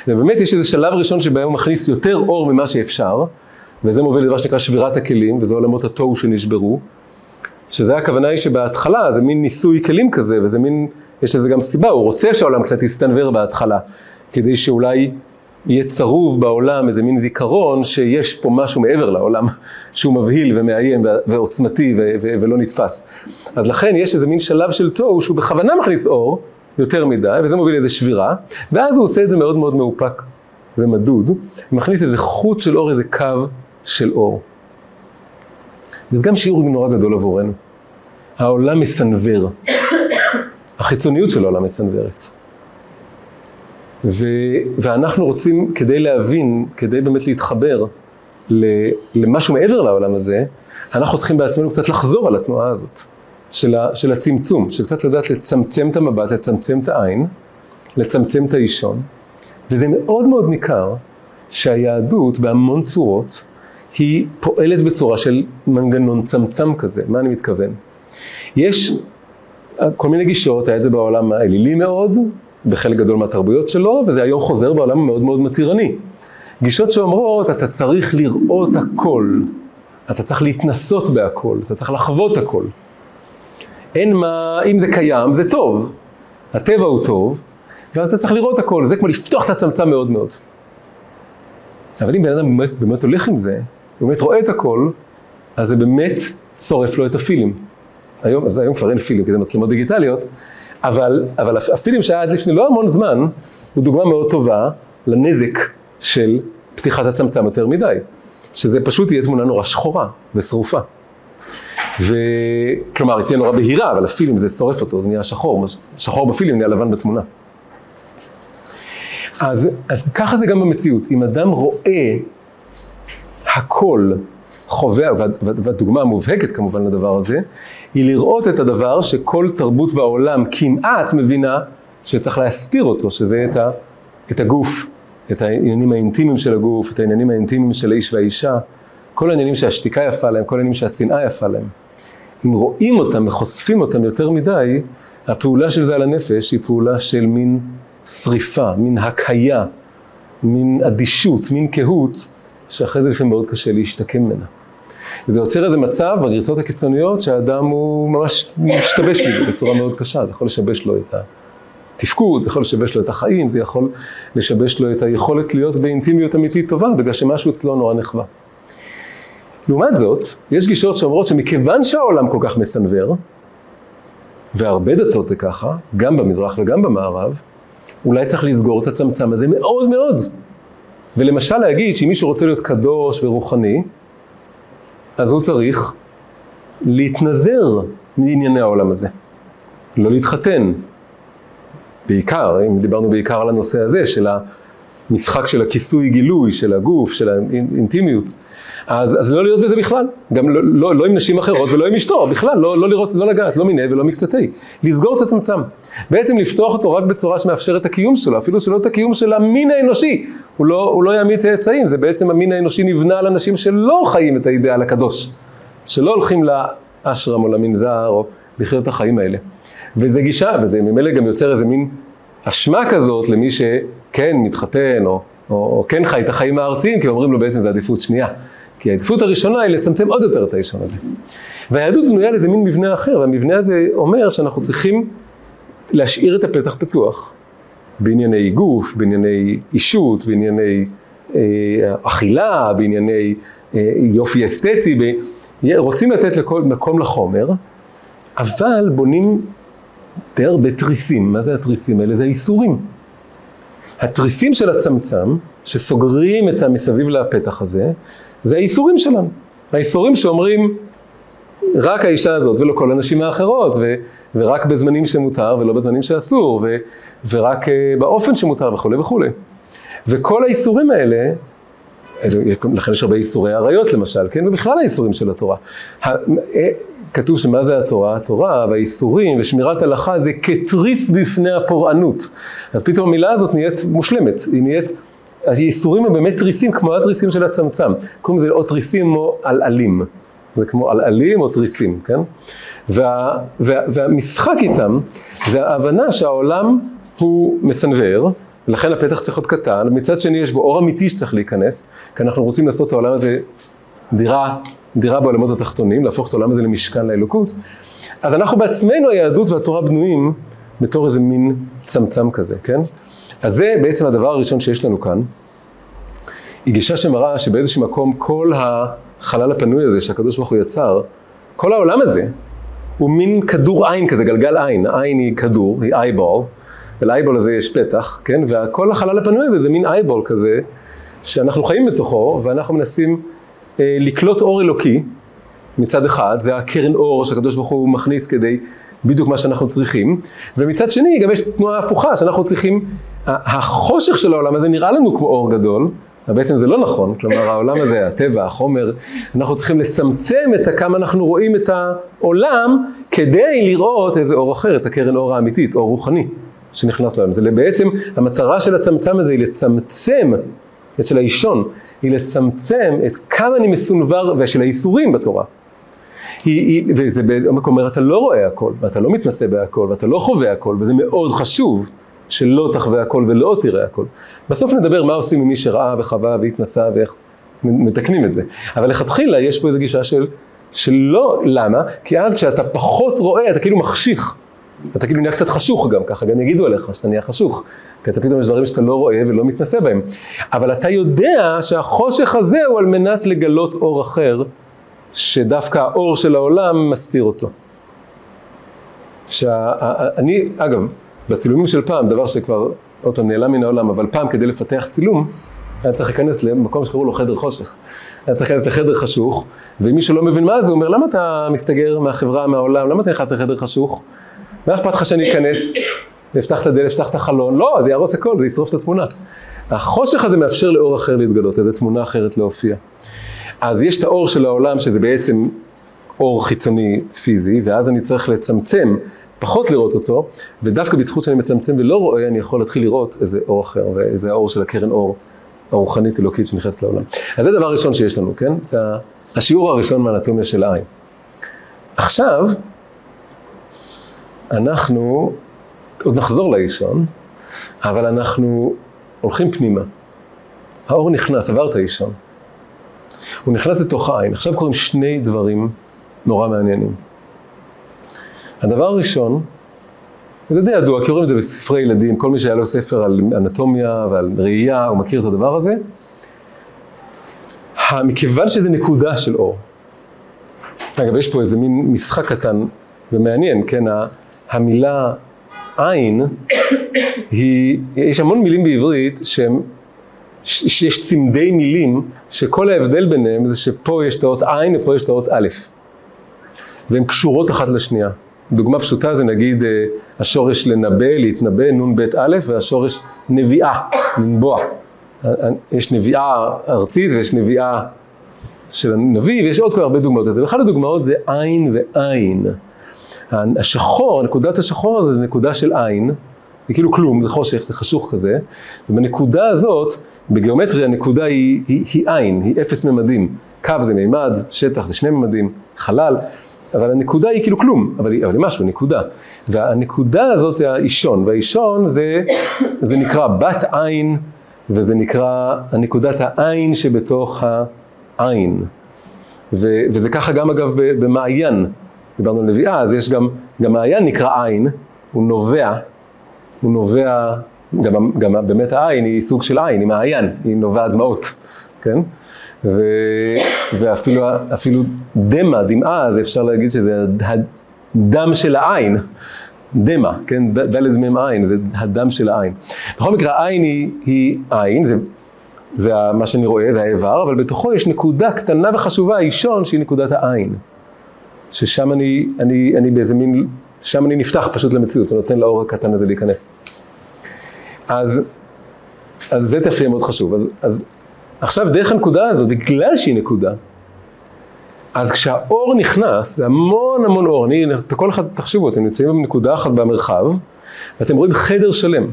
ובאמת יש איזה שלב ראשון שבהם הוא מכניס יותר אור ממה שאפשר, וזה מוביל לדבר שנקרא שבירת הכלים, וזה עולמות התוהו שנשברו, שזה הכוונה היא שבהתחלה זה מין ניסוי כלים כזה, וזה מין, יש לזה גם סיבה, הוא רוצה שהעולם קצת יסתנוור בהתחלה, כדי שאולי יהיה צרוב בעולם איזה מין זיכרון שיש פה משהו מעבר לעולם, שהוא מבהיל ומאיים ועוצמתי ולא נתפס. אז לכן יש איזה מין שלב של תוהו שהוא בכוונה מכניס אור, יותר מדי, וזה מוביל לאיזה שבירה, ואז הוא עושה את זה מאוד מאוד מאופק ומדוד, ומכניס איזה חוט של אור, איזה קו של אור. וזה גם שיעור נורא גדול עבורנו. העולם מסנוור. *coughs* החיצוניות של העולם מסנוורת. ו, ואנחנו רוצים, כדי להבין, כדי באמת להתחבר למשהו מעבר לעולם הזה, אנחנו צריכים בעצמנו קצת לחזור על התנועה הזאת, של, ה, של הצמצום, של קצת לדעת לצמצם את המבט, לצמצם את העין, לצמצם את האישון, וזה מאוד מאוד ניכר שהיהדות בהמון צורות היא פועלת בצורה של מנגנון צמצם כזה. מה אני מתכוון? יש כל מיני גישות, היה את זה בעולם האלילי מאוד, בחלק גדול מהתרבויות שלו, וזה היום חוזר בעולם מאוד מאוד מתירני. גישות שאומרות, אתה צריך לראות הכל, אתה צריך להתנסות בהכל, אתה צריך לחוות הכל. אין מה, אם זה קיים, זה טוב. הטבע הוא טוב, ואז אתה צריך לראות הכל, זה כמו לפתוח את הצמצם מאוד מאוד. אבל אם בן אדם באמת, באמת הולך עם זה, הוא באמת רואה את הכל, אז זה באמת שורף לו את הפילים. היום, אז היום כבר אין פילים, כי זה מצלמות דיגיטליות, אבל, אבל הפילים שהיה עד לפני לא המון זמן, הוא דוגמה מאוד טובה לנזק של פתיחת הצמצם יותר מדי. שזה פשוט תהיה תמונה נורא שחורה ושרופה. וכלומר, היא תהיה נורא בהירה, אבל הפילים זה שורף אותו, זה נהיה שחור, שחור בפילים נהיה לבן בתמונה. אז, אז ככה זה גם במציאות. אם אדם רואה הכל, חווה, והדוגמה המובהקת כמובן לדבר הזה, היא לראות את הדבר שכל תרבות בעולם כמעט מבינה שצריך להסתיר אותו, שזה את, ה, את הגוף, את העניינים האינטימיים של הגוף, את העניינים האינטימיים של האיש והאישה, כל העניינים שהשתיקה יפה להם, כל העניינים שהצנעה יפה להם. אם רואים אותם וחושפים אותם יותר מדי, הפעולה של זה על הנפש היא פעולה של מין שריפה, מין הקהיה, מין אדישות, מין קהות, שאחרי זה לפעמים מאוד קשה להשתקם ממנה. וזה יוצר איזה מצב בגרסאות הקיצוניות שהאדם הוא ממש משתבש בזה בצורה מאוד קשה, זה יכול לשבש לו את התפקוד, זה יכול לשבש לו את החיים, זה יכול לשבש לו את היכולת להיות באינטימיות אמיתית טובה, בגלל שמשהו אצלו נורא נחווה. לעומת זאת, יש גישות שאומרות שמכיוון שהעולם כל כך מסנוור, והרבה דתות זה ככה, גם במזרח וגם במערב, אולי צריך לסגור את הצמצם הזה מאוד מאוד. ולמשל להגיד שאם מישהו רוצה להיות קדוש ורוחני, אז הוא צריך להתנזר מענייני העולם הזה. לא להתחתן. בעיקר, אם דיברנו בעיקר על הנושא הזה של המשחק של הכיסוי גילוי, של הגוף, של האינטימיות. אז, אז לא להיות בזה בכלל, גם לא, לא, לא עם נשים אחרות ולא עם אשתו, בכלל, לא, לא לראות, לא לגעת, לא מיניה ולא מקצתי. לסגור את הצמצם. בעצם לפתוח אותו רק בצורה שמאפשרת את הקיום שלו, אפילו שלא את הקיום של המין האנושי. הוא לא, הוא לא יעמיד צאצאים, זה בעצם המין האנושי נבנה על אנשים שלא חיים את האידאל הקדוש. שלא הולכים לאשרם או למנזר או לחיות את החיים האלה. וזה גישה, וזה ממילא גם יוצר איזה מין אשמה כזאת למי שכן מתחתן או, או, או כן חי את החיים הארציים, כי אומרים לו בעצם זה עדיפות שנייה. כי העדיפות הראשונה היא לצמצם עוד יותר את האישון הזה. והיהדות בנויה לזה מין מבנה אחר, והמבנה הזה אומר שאנחנו צריכים להשאיר את הפתח פתוח בענייני גוף, בענייני אישות, בענייני אה, אכילה, בענייני אה, יופי אסתטי, ב... רוצים לתת לכל מקום לחומר, אבל בונים די הרבה תריסים. מה זה התריסים האלה? זה האיסורים. התריסים של הצמצם, שסוגרים את המסביב לפתח הזה, זה האיסורים שלנו. האיסורים שאומרים, רק האישה הזאת ולא כל הנשים האחרות, ו, ורק בזמנים שמותר ולא בזמנים שאסור, ו, ורק uh, באופן שמותר וכולי וכולי. וכל האיסורים האלה, לכן יש הרבה איסורי עריות למשל, כן? ובכלל האיסורים של התורה. אה, כתוב שמה זה התורה? התורה והאיסורים ושמירת הלכה זה כתריס בפני הפורענות. אז פתאום המילה הזאת נהיית מושלמת, היא נהיית... הייסורים הם באמת תריסים כמו התריסים של הצמצם. קוראים לזה או תריסים או עלעלים. זה כמו עלעלים או תריסים, כן? וה, וה, והמשחק איתם זה ההבנה שהעולם הוא מסנוור, ולכן הפתח צריך להיות קטן, ומצד שני יש בו אור אמיתי שצריך להיכנס, כי אנחנו רוצים לעשות את העולם הזה דירה, דירה בעולמות התחתונים, להפוך את העולם הזה למשכן לאלוקות. אז אנחנו בעצמנו, היהדות והתורה בנויים בתור איזה מין צמצם כזה, כן? אז זה בעצם הדבר הראשון שיש לנו כאן. היא גישה שמראה שבאיזשהו מקום כל החלל הפנוי הזה שהקדוש ברוך הוא יצר, כל העולם הזה הוא מין כדור עין כזה, גלגל עין. עין היא כדור, היא אייבול, ולאייבול הזה יש פתח, כן? וכל החלל הפנוי הזה זה מין אייבול כזה, שאנחנו חיים בתוכו, ואנחנו מנסים אה, לקלוט אור אלוקי מצד אחד, זה הקרן אור שהקדוש ברוך הוא מכניס כדי בדיוק מה שאנחנו צריכים, ומצד שני גם יש תנועה הפוכה שאנחנו צריכים, החושך של העולם הזה נראה לנו כמו אור גדול, אבל בעצם זה לא נכון, כלומר *laughs* העולם הזה, הטבע, החומר, אנחנו צריכים לצמצם את כמה אנחנו רואים את העולם כדי לראות איזה אור אחר, את הקרן אור האמיתית, אור רוחני שנכנס לעולם. זה בעצם, המטרה של הצמצם הזה היא לצמצם, את של האישון, היא לצמצם את כמה אני מסונבר, ושל האיסורים בתורה. היא, היא, וזה באיזה מקום אומר, אתה לא רואה הכל, ואתה לא מתנסה בהכל, ואתה לא חווה הכל, וזה מאוד חשוב שלא תחווה הכל ולא תראה הכל. בסוף נדבר מה עושים עם מי שראה וחווה והתנסה ואיך מתקנים את זה. אבל לכתחילה יש פה איזו גישה של, שלא, למה? כי אז כשאתה פחות רואה, אתה כאילו מחשיך. אתה כאילו נהיה קצת חשוך גם, ככה גם יגידו עליך שאתה נהיה חשוך. כי אתה פתאום יש דברים שאתה לא רואה ולא מתנסה בהם. אבל אתה יודע שהחושך הזה הוא על מנת לגלות אור אחר, שדווקא האור של העולם מסתיר אותו. שאני, אגב, בצילומים של פעם, דבר שכבר, עוד פעם, נעלם מן העולם, אבל פעם כדי לפתח צילום, היה צריך להיכנס למקום שקראו לו חדר חושך. היה צריך להיכנס לחדר חשוך, ואם מישהו לא מבין מה זה, הוא אומר, למה אתה מסתגר מהחברה, מהעולם, למה אתה נכנס לחדר חשוך? מה אכפת לך שאני אכנס, ואפתח את הדלת, אפתח את החלון? לא, זה יהרוס הכל, זה ישרוף את התמונה. החושך הזה מאפשר לאור אחר להתגלות, לאיזו תמונה אחרת להופיע. אז יש את האור של העולם, שזה בעצם אור חיצוני פיזי, ואז אני צריך לצמצם, פחות לראות אותו, ודווקא בזכות שאני מצמצם ולא רואה, אני יכול להתחיל לראות איזה אור אחר, וזה האור של הקרן אור הרוחנית אלוקית שנכנסת לעולם. אז זה דבר ראשון שיש לנו, כן? זה השיעור הראשון מהאנטומיה של העין. עכשיו, אנחנו עוד נחזור לאישון, אבל אנחנו הולכים פנימה. האור נכנס, עבר את האישון. הוא נכנס לתוך העין. עכשיו קורים שני דברים נורא מעניינים. הדבר הראשון, וזה די ידוע, כי רואים את זה בספרי ילדים, כל מי שהיה לו ספר על אנטומיה ועל ראייה, הוא מכיר את הדבר הזה. מכיוון שזה נקודה של אור. אגב, יש פה איזה מין משחק קטן ומעניין, כן? המילה עין, היא, יש המון מילים בעברית שהם, שיש צמדי מילים, שכל ההבדל ביניהם זה שפה יש את האות עין ופה יש את האות א', והן קשורות אחת לשנייה. דוגמה פשוטה זה נגיד אה, השורש לנבא, להתנבא, נ"ב א', והשורש נביאה, לנבוע. יש נביאה ארצית ויש נביאה של הנביא, ויש עוד כל הרבה דוגמאות לזה. ואחת הדוגמאות זה עין ועין. השחור, נקודת השחור הזה זה נקודה של עין, זה כאילו כלום, זה חושך, זה חשוך כזה, ובנקודה הזאת, בגיאומטריה הנקודה היא, היא, היא עין, היא אפס ממדים. קו זה מימד, שטח זה שני ממדים, חלל, אבל הנקודה היא כאילו כלום, אבל היא, אבל היא משהו, נקודה. והנקודה הזאת זה האישון, והאישון זה, זה נקרא בת עין, וזה נקרא הנקודת העין שבתוך העין. ו, וזה ככה גם אגב במעיין. דיברנו על נביאה, אז יש גם, גם מעיין נקרא עין, הוא נובע, הוא נובע, גם, גם באמת העין היא סוג של עין, היא מעיין, היא נובעת דמעות, כן? ו, ואפילו דמע, דמעה, זה אפשר להגיד שזה הדם של העין, דמע, כן? דלת מ"ם עין, זה הדם של העין. בכל מקרה, העין היא, היא עין, זה, זה מה שאני רואה, זה האיבר, אבל בתוכו יש נקודה קטנה וחשובה, האישון, שהיא נקודת העין. ששם אני, אני, אני באיזה מין, שם אני נפתח פשוט למציאות, ונותן לאור הקטן הזה להיכנס. אז, אז זה תפקיד מאוד חשוב. אז, אז עכשיו דרך הנקודה הזאת, בגלל שהיא נקודה, אז כשהאור נכנס, זה המון המון אור, אני, כל אחד, תחשבו, אתם נמצאים בנקודה אחת במרחב, ואתם רואים חדר שלם,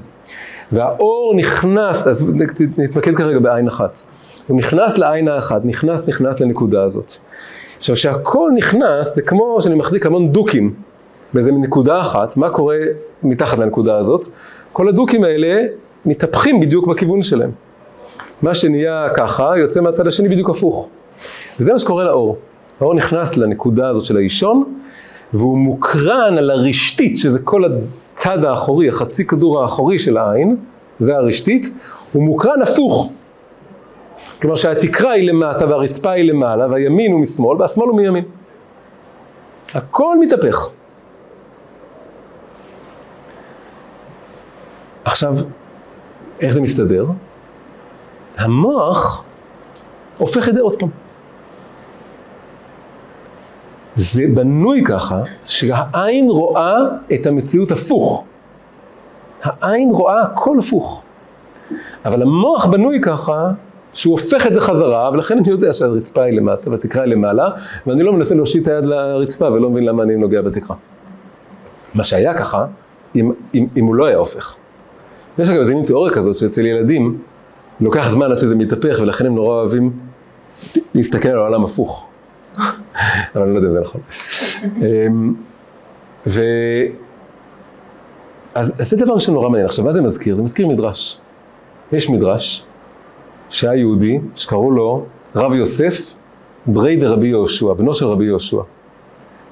והאור נכנס, אז נתמקד כרגע בעין אחת. הוא נכנס לעין האחת, נכנס, נכנס לנקודה הזאת. עכשיו, כשהכל נכנס, זה כמו שאני מחזיק המון דוקים באיזה נקודה אחת, מה קורה מתחת לנקודה הזאת? כל הדוקים האלה מתהפכים בדיוק בכיוון שלהם. מה שנהיה ככה, יוצא מהצד השני בדיוק הפוך. וזה מה שקורה לאור. האור נכנס לנקודה הזאת של האישון, והוא מוקרן על הרשתית, שזה כל הצד האחורי, החצי כדור האחורי של העין, זה הרשתית, הוא מוקרן הפוך. כלומר שהתקרה היא למטה והרצפה היא למעלה והימין הוא משמאל והשמאל הוא מימין. הכל מתהפך. עכשיו, איך זה מסתדר? המוח הופך את זה עוד פעם. זה בנוי ככה, שהעין רואה את המציאות הפוך. העין רואה הכל הפוך. אבל המוח בנוי ככה, שהוא הופך את זה חזרה, ולכן אני יודע שהרצפה היא למטה והתקרה היא למעלה, ואני לא מנסה להושיט את היד לרצפה ולא מבין למה אני נוגע בתקרה. מה שהיה ככה, אם, אם, אם הוא לא היה הופך. יש אגב איזה מין תיאוריה כזאת שאצל ילדים לוקח זמן עד שזה מתהפך ולכן הם נורא אוהבים להסתכל על העולם הפוך. אבל אני לא יודע אם זה נכון. אמ, ו... אז, זה דבר שנורא מעניין. עכשיו, מה זה מזכיר? זה מזכיר מדרש. יש מדרש שהיה יהודי שקראו לו רב יוסף ברי דרבי יהושע, בנו של רבי יהושע.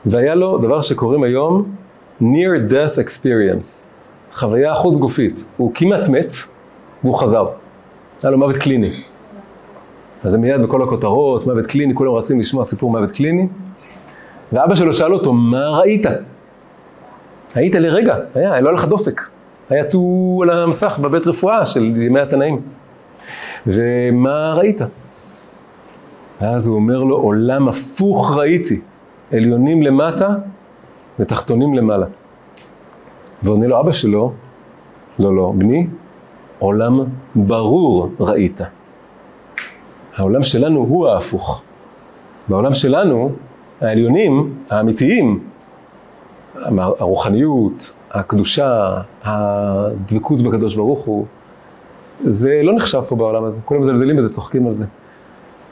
והיה לו דבר שקוראים היום near death experience, חוויה חוץ גופית. הוא כמעט מת והוא חזר. היה לו מוות קליני. אז זה מיד בכל הכותרות, מוות קליני, כולם רצים לשמוע סיפור מוות קליני. ואבא שלו שאל אותו, מה ראית? היית לרגע, היה, היה לא לך דופק. היה טו על המסך בבית רפואה של ימי התנאים. ומה ראית? ואז הוא אומר לו, עולם הפוך ראיתי, עליונים למטה ותחתונים למעלה. ועונה לו אבא שלו, לא, לא, בני, עולם ברור ראית. העולם שלנו הוא ההפוך. בעולם שלנו, העליונים, האמיתיים, הרוחניות, הקדושה, הדבקות בקדוש ברוך הוא, זה לא נחשב פה בעולם הזה. כולם מזלזלים בזה, צוחקים על זה.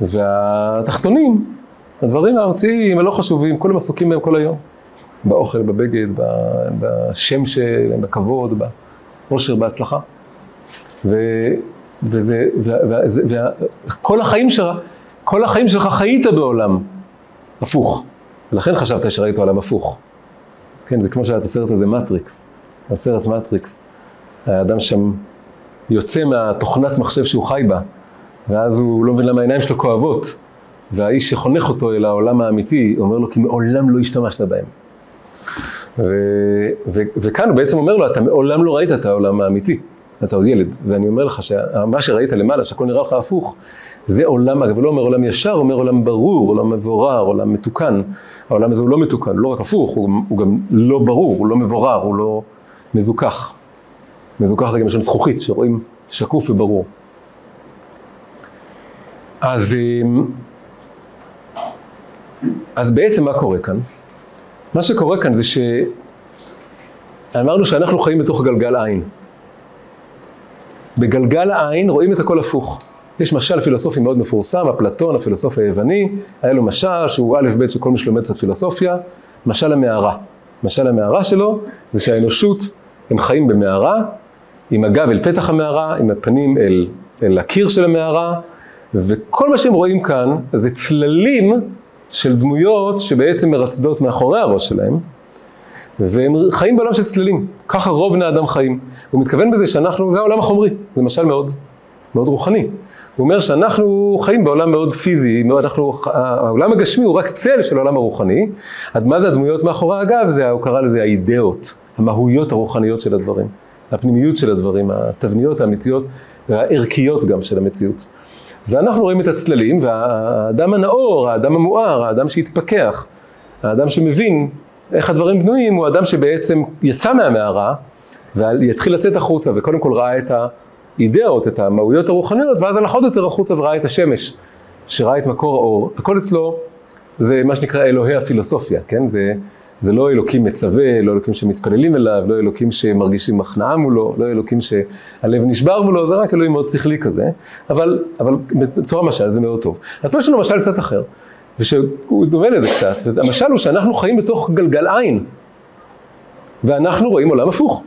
והתחתונים, הדברים הארציים, הלא חשובים, כולם עסוקים בהם כל היום. באוכל, בבגד, בשם שלהם, בכבוד, באושר, בהצלחה. ו, וזה, וכל החיים שלך, כל החיים שלך חיית בעולם הפוך. ולכן חשבת שראית עולם הפוך. כן, זה כמו שהיה את הסרט הזה, מטריקס. הסרט מטריקס. האדם שם יוצא מהתוכנת מחשב שהוא חי בה, ואז הוא לא מבין למה העיניים שלו כואבות. והאיש שחונך אותו אל העולם האמיתי, אומר לו, כי מעולם לא השתמשת בהם. ו, ו, וכאן הוא בעצם אומר לו, אתה מעולם לא ראית את העולם האמיתי. אתה עוד ילד, ואני אומר לך שמה שראית למעלה, שהכל נראה לך הפוך, זה עולם, אגב, הוא לא אומר עולם ישר, הוא אומר עולם ברור, עולם מבורר, עולם מתוקן. העולם הזה הוא לא מתוקן, הוא לא רק הפוך, הוא, הוא גם לא ברור, הוא לא מבורר, הוא לא מזוכח. מזוכח זה גם לשון זכוכית, שרואים שקוף וברור. אז, אמ, אז בעצם מה קורה כאן? מה שקורה כאן זה שאמרנו שאנחנו חיים בתוך גלגל עין. בגלגל העין רואים את הכל הפוך. יש משל פילוסופי מאוד מפורסם, אפלטון, הפילוסוף היווני, היה לו משל שהוא א' ב' של כל מי שלומד קצת פילוסופיה, משל המערה. משל המערה שלו זה שהאנושות, הם חיים במערה, עם הגב אל פתח המערה, עם הפנים אל, אל הקיר של המערה, וכל מה שהם רואים כאן זה צללים של דמויות שבעצם מרצדות מאחורי הראש שלהם, והם חיים בעולם של צללים, ככה רוב בני אדם חיים. הוא מתכוון בזה שאנחנו, זה העולם החומרי, זה משל מאוד, מאוד רוחני. הוא אומר שאנחנו חיים בעולם מאוד פיזי, אנחנו, העולם הגשמי הוא רק צל של העולם הרוחני. עד מה זה הדמויות מאחורי הגב? זה, הוא קרא לזה האידאות, המהויות הרוחניות של הדברים, הפנימיות של הדברים, התבניות האמיתיות והערכיות גם של המציאות. ואנחנו רואים את הצללים, והאדם הנאור, האדם המואר, האדם שהתפכח, האדם שמבין איך הדברים בנויים, הוא אדם שבעצם יצא מהמערה, ויתחיל לצאת החוצה, וקודם כל ראה את האידאות, את המהויות הרוחניות, ואז הלך עוד יותר החוצה וראה את השמש, שראה את מקור האור. הכל אצלו זה מה שנקרא אלוהי הפילוסופיה, כן? זה, זה לא אלוקים מצווה, לא אלוקים שמתפללים אליו, לא אלוקים שמרגישים הכנעה מולו, לא אלוקים שהלב נשבר מולו, זה רק אלוהים מאוד שכלי כזה, אבל, אבל בתור המשל זה מאוד טוב. אז פה יש לנו משל קצת אחר. ושהוא דומה לזה קצת, והמשל הוא שאנחנו חיים בתוך גלגל עין, ואנחנו רואים עולם הפוך.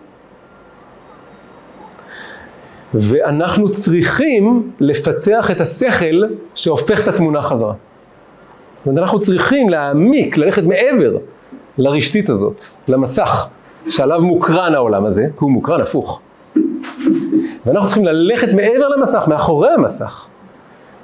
ואנחנו צריכים לפתח את השכל שהופך את התמונה חזרה. זאת אומרת, אנחנו צריכים להעמיק, ללכת מעבר לרשתית הזאת, למסך שעליו מוקרן העולם הזה, כי הוא מוקרן הפוך. ואנחנו צריכים ללכת מעבר למסך, מאחורי המסך,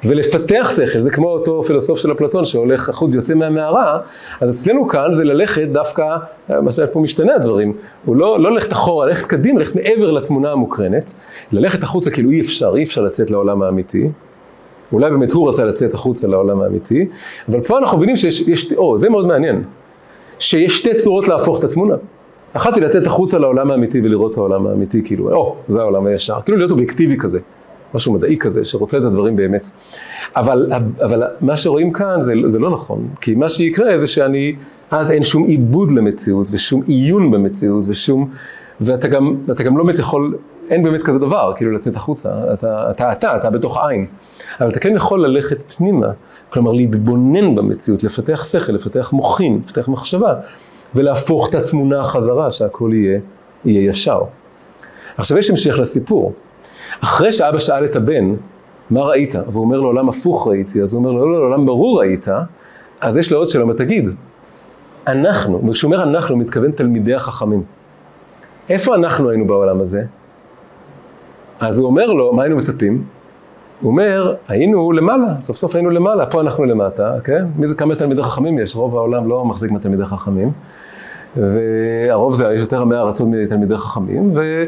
ולפתח שכל, זה כמו אותו פילוסוף של אפלטון שהולך, החוט יוצא מהמערה, אז אצלנו כאן זה ללכת דווקא, מה שפה משתנה הדברים, הוא לא, לא ללכת אחורה, ללכת קדימה, ללכת מעבר לתמונה המוקרנת, ללכת החוצה כאילו אי אפשר, אי אפשר לצאת לעולם האמיתי. אולי באמת הוא רצה לצאת החוצה לעולם האמיתי, אבל כבר אנחנו מבינים שיש, יש, או, זה מאוד מעניין. שיש שתי צורות להפוך את התמונה. אחת היא לצאת החוצה לעולם האמיתי ולראות את העולם האמיתי, כאילו, או, זה העולם הישר, כאילו להיות אובייקטיבי כזה, משהו מדעי כזה, שרוצה את הדברים באמת. אבל, אבל מה שרואים כאן זה, זה לא נכון, כי מה שיקרה זה שאני, אז אין שום עיבוד למציאות ושום עיון במציאות ושום, ואתה גם, ואתה גם לא באמת יכול, אין באמת כזה דבר, כאילו לצאת החוצה, אתה, אתה, אתה, אתה בתוך עין. אבל אתה כן יכול ללכת פנימה, כלומר להתבונן במציאות, לפתח שכל, לפתח מוחין, לפתח מחשבה. ולהפוך את התמונה חזרה, שהכל יהיה, יהיה ישר. עכשיו יש המשך לסיפור. אחרי שאבא שאל את הבן, מה ראית? והוא אומר לו, עולם הפוך ראיתי, אז הוא אומר לו, לא, לא, עולם ברור ראית, אז יש לו עוד שאלה, מה תגיד, אנחנו, וכשהוא אומר אנחנו, הוא מתכוון תלמידי החכמים. איפה אנחנו היינו בעולם הזה? אז הוא אומר לו, מה היינו מצפים? הוא אומר, היינו למעלה, סוף סוף היינו למעלה, פה אנחנו למטה, כן? מי זה, כמה תלמידי חכמים יש? רוב העולם לא מחזיק מתלמידי חכמים. והרוב זה, יש יותר מאה ארצות מתלמידי חכמים, ו,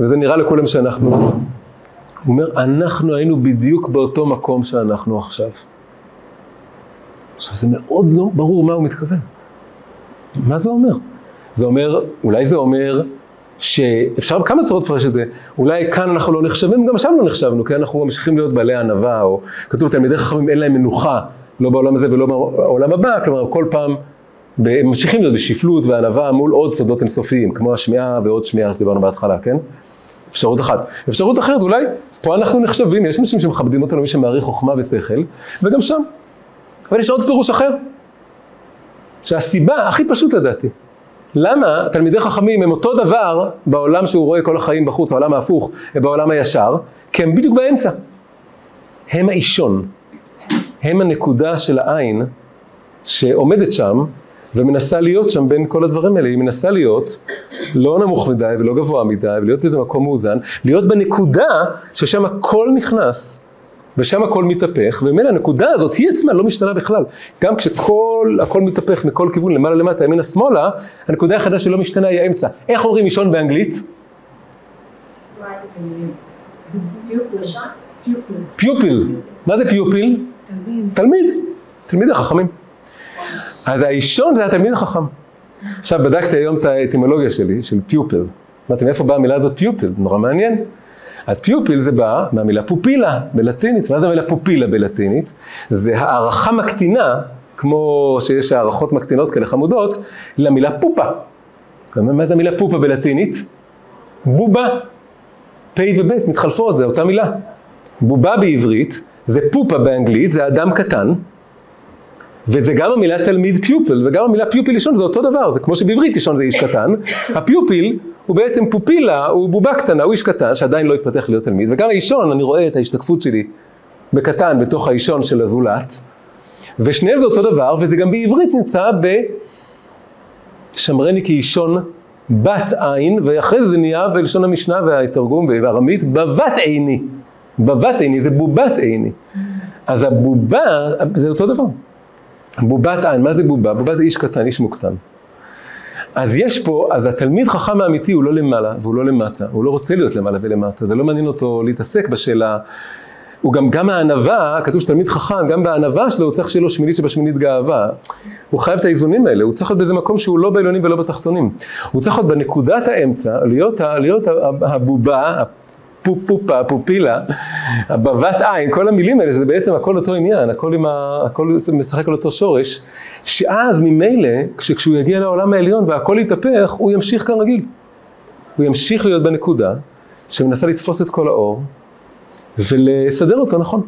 וזה נראה לכולם שאנחנו... הוא אומר, אנחנו היינו בדיוק באותו מקום שאנחנו עכשיו. עכשיו, זה מאוד לא ברור מה הוא מתכוון. מה זה אומר? זה אומר, אולי זה אומר שאפשר בכמה צורות לפרש את זה, אולי כאן אנחנו לא נחשבים, גם שם לא נחשבנו, כי אנחנו ממשיכים להיות בעלי ענווה, או כתוב תלמידי חכמים אין להם מנוחה, לא בעולם הזה ולא בעולם הבא, כלומר כל פעם הם ממשיכים להיות בשפלות וענווה מול עוד סודות אינסופיים, כמו השמיעה ועוד שמיעה שדיברנו בהתחלה, כן? אפשרות אחת. אפשרות אחרת, אולי פה אנחנו נחשבים, יש אנשים שמכבדים אותנו, מי שמעריך חוכמה ושכל, וגם שם. אבל יש עוד פירוש אחר, שהסיבה הכי פשוט לדעתי, למה תלמידי חכמים הם אותו דבר בעולם שהוא רואה כל החיים בחוץ, העולם ההפוך, ובעולם הישר, כי הם בדיוק באמצע. הם האישון, הם הנקודה של העין שעומדת שם ומנסה להיות שם בין כל הדברים האלה. היא מנסה להיות לא נמוך מדי ולא גבוה מדי, ולהיות באיזה מקום מאוזן, להיות בנקודה ששם הכל נכנס. ושם הכל מתהפך, וממילא הנקודה הזאת היא עצמה לא משתנה בכלל. גם כשכל, הכל מתהפך מכל כיוון, למעלה למטה, ימינה שמאלה, הנקודה היחידה שלא משתנה היא האמצע. איך אומרים אישון באנגלית? פיופיל. מה זה פיופיל? תלמיד. תלמיד. תלמיד החכמים. אז האישון זה התלמיד החכם. עכשיו בדקתי היום את האטימולוגיה שלי, של פיופיל. אמרתי, מאיפה באה המילה הזאת פיופיל? נורא מעניין. אז פיופיל זה בא מהמילה פופילה בלטינית. מה זה המילה פופילה בלטינית? זה הערכה מקטינה, כמו שיש הערכות מקטינות כאלה חמודות, למילה פופה. מה זה המילה פופה בלטינית? בובה. פ' וב' מתחלפות, זה אותה מילה. בובה בעברית, זה פופה באנגלית, זה אדם קטן. וזה גם המילה תלמיד פיופל, וגם המילה פיופיל לישון זה אותו דבר, זה כמו שבעברית לישון זה איש קטן, *laughs* הפיופיל הוא בעצם פופילה, הוא בובה קטנה, הוא איש קטן שעדיין לא התפתח להיות תלמיד, וגם האישון, אני רואה את ההשתקפות שלי בקטן בתוך האישון של הזולת, ושניהם זה אותו דבר, וזה גם בעברית נמצא ב... שמרני כאישון בת עין, ואחרי זה זה נהיה בלשון המשנה והתרגום בארמית, בבת עיני. בבת עיני זה בובת עיני. אז הבובה זה אותו דבר. בובת עין, מה זה בובה? בובה זה איש קטן, איש מוקטן. אז יש פה, אז התלמיד חכם האמיתי הוא לא למעלה והוא לא למטה, הוא לא רוצה להיות למעלה ולמטה, זה לא מעניין אותו להתעסק בשאלה. הוא גם, גם הענווה, כתוב שתלמיד חכם, גם בענווה שלו הוא צריך שיהיה לו שמינית שבשמינית גאווה. הוא חייב את האיזונים האלה, הוא צריך להיות באיזה מקום שהוא לא בעליונים ולא בתחתונים. הוא צריך להיות בנקודת האמצע, להיות, להיות הבובה, פופופה, פופילה, בבת עין, כל המילים האלה, שזה בעצם הכל אותו עניין, הכל, ה... הכל משחק על אותו שורש, שאז ממילא, כשהוא יגיע לעולם העליון והכל יתהפך, הוא ימשיך כרגיל. הוא ימשיך להיות בנקודה שמנסה לתפוס את כל האור ולסדר אותו נכון.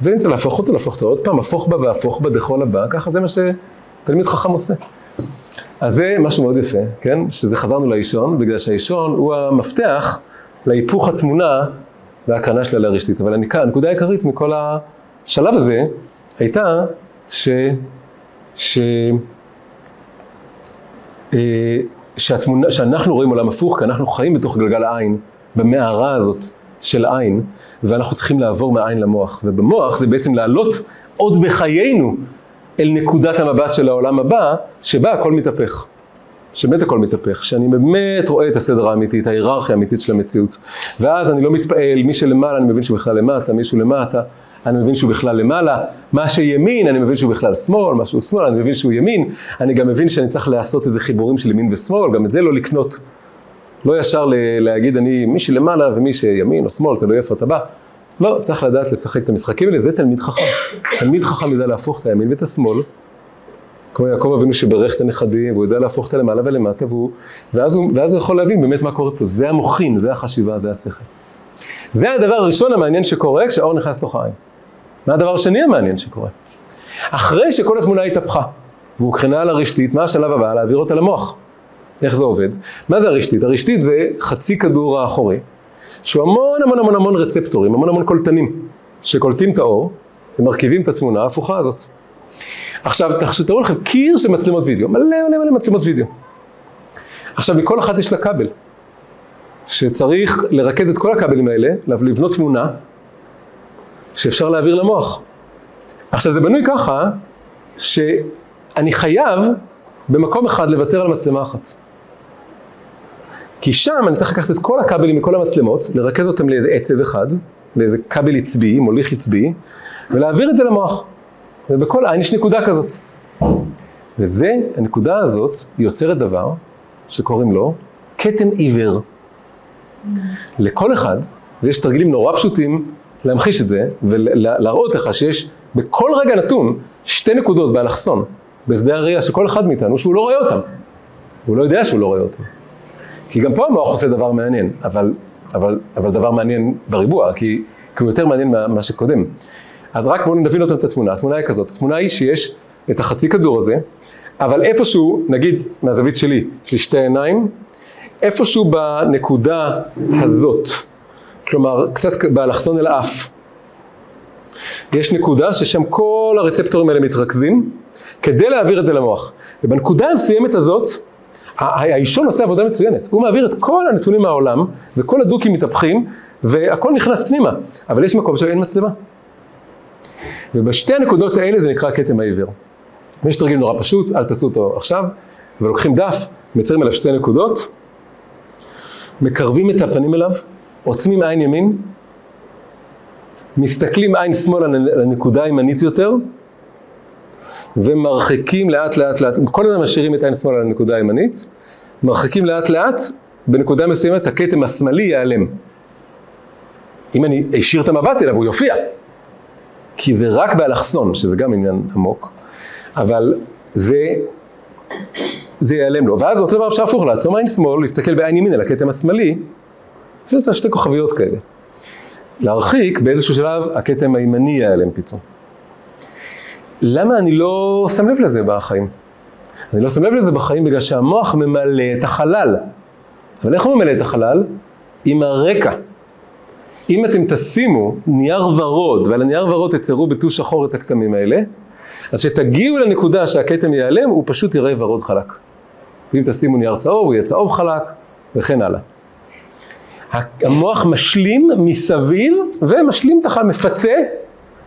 ואם זה להפוך אותו, להפוך אותו עוד פעם, הפוך בה והפוך בה דכל הבא, ככה זה מה שתלמיד חכם עושה. אז זה משהו מאוד יפה, כן? שזה חזרנו לאישון, בגלל שהאישון הוא המפתח להיפוך התמונה והקרנה שלה לרשתית. אבל הנקודה העיקרית מכל השלב הזה הייתה ש... ש... אה, שהתמונה, שאנחנו רואים עולם הפוך, כי אנחנו חיים בתוך גלגל העין, במערה הזאת של עין, ואנחנו צריכים לעבור מהעין למוח. ובמוח זה בעצם לעלות עוד בחיינו אל נקודת המבט של העולם הבא, שבה הכל מתהפך. שבאמת הכל מתהפך, שאני באמת רואה את הסדר האמיתי, את ההיררכיה האמיתית של המציאות. ואז אני לא מתפעל, מי שלמעלה אני מבין שהוא בכלל למטה, מישהו למטה, אני מבין שהוא בכלל למעלה, מה שימין, אני מבין שהוא בכלל שמאל, מה שהוא שמאל, אני מבין שהוא ימין, אני גם מבין שאני צריך לעשות איזה חיבורים של ימין ושמאל, גם את זה לא לקנות. לא ישר להגיד אני מי שלמעלה ומי שימין או שמאל, תלוי איפה אתה בא. לא, צריך לדעת לשחק את המשחקים האלה, זה תלמיד חכם. תלמיד חכם יודע להפוך את הימין ואת השמאל, כמו יעקב אבינו שברך את הנכדים, והוא יודע להפוך את הלמעלה ולמטה, והוא, ואז, הוא, ואז הוא יכול להבין באמת מה קורה פה. זה המוחין, זה החשיבה, זה השכל. זה הדבר הראשון המעניין שקורה כשהאור נכנס לתוך העין. מה הדבר השני המעניין שקורה? אחרי שכל התמונה התהפכה, והוקרנה על הרשתית, מה השלב הבא? להעביר אותה למוח. איך זה עובד? מה זה הרשתית? הרשתית זה חצי כדור האחורי, שהוא המון המון המון המון רצפטורים, המון המון קולטנים, שקולטים את האור ומרכיבים את התמונה ההפוכה הזאת. עכשיו, תראו לכם קיר של מצלמות וידאו, מלא מלא מלא מצלמות וידאו. עכשיו, מכל אחת יש לה כבל, שצריך לרכז את כל הכבלים האלה, לבנות תמונה, שאפשר להעביר למוח. עכשיו, זה בנוי ככה, שאני חייב במקום אחד לוותר על מצלמה אחת. כי שם אני צריך לקחת את כל הכבלים מכל המצלמות, לרכז אותם לאיזה עצב אחד, לאיזה כבל עצבי, מוליך עצבי, ולהעביר את זה למוח. ובכל עין יש נקודה כזאת. וזה, הנקודה הזאת יוצרת דבר שקוראים לו כתם עיוור. לכל אחד, ויש תרגילים נורא פשוטים להמחיש את זה, ולהראות לך שיש בכל רגע נתון שתי נקודות באלכסון, בשדה הראייה של כל אחד מאיתנו, שהוא לא רואה אותם. הוא לא יודע שהוא לא רואה אותם. כי גם פה המוח עושה דבר מעניין, אבל, אבל, אבל דבר מעניין בריבוע, כי, כי הוא יותר מעניין ממה שקודם. אז רק בואו נבין אותם את התמונה. התמונה היא כזאת, התמונה היא שיש את החצי כדור הזה, אבל איפשהו, נגיד מהזווית שלי, יש לי שתי עיניים, איפשהו בנקודה הזאת, כלומר קצת באלכסון אל האף, יש נקודה ששם כל הרצפטורים האלה מתרכזים, כדי להעביר את זה למוח. ובנקודה המסוימת הזאת, האישון עושה עבודה מצוינת. הוא מעביר את כל הנתונים מהעולם, וכל הדוקים מתהפכים, והכל נכנס פנימה. אבל יש מקום שאין מצלמה. ובשתי הנקודות האלה זה נקרא כתם העיוור. ויש תרגיל נורא פשוט, אל תעשו אותו עכשיו, אבל לוקחים דף, מייצרים עליו שתי נקודות, מקרבים את הפנים אליו, עוצמים עין ימין, מסתכלים עין שמאל על הנקודה הימנית יותר, ומרחיקים לאט לאט לאט, כל הזמן משאירים את עין שמאל על הנקודה הימנית, מרחיקים לאט לאט, בנקודה מסוימת הכתם השמאלי ייעלם. אם אני אשאיר את המבט אליו, הוא יופיע. כי זה רק באלכסון, שזה גם עניין עמוק, אבל זה, זה ייעלם לו. ואז אותו דבר אפשר להפוך, לעצום עין שמאל, להסתכל בעין ימין על הכתם השמאלי, ויוצא שתי כוכביות כאלה. להרחיק, באיזשהו שלב הכתם הימני ייעלם פתאום. למה אני לא שם לב לזה בחיים? אני לא שם לב לזה בחיים בגלל שהמוח ממלא את החלל. אבל איך הוא ממלא את החלל? עם הרקע. אם אתם תשימו נייר ורוד, ועל הנייר ורוד תצרו בטוש שחור את הכתמים האלה, אז כשתגיעו לנקודה שהכתם ייעלם, הוא פשוט יראה ורוד חלק. ואם תשימו נייר צהוב, הוא יהיה צהוב חלק, וכן הלאה. המוח משלים מסביב, ומשלים את החל, מפצה,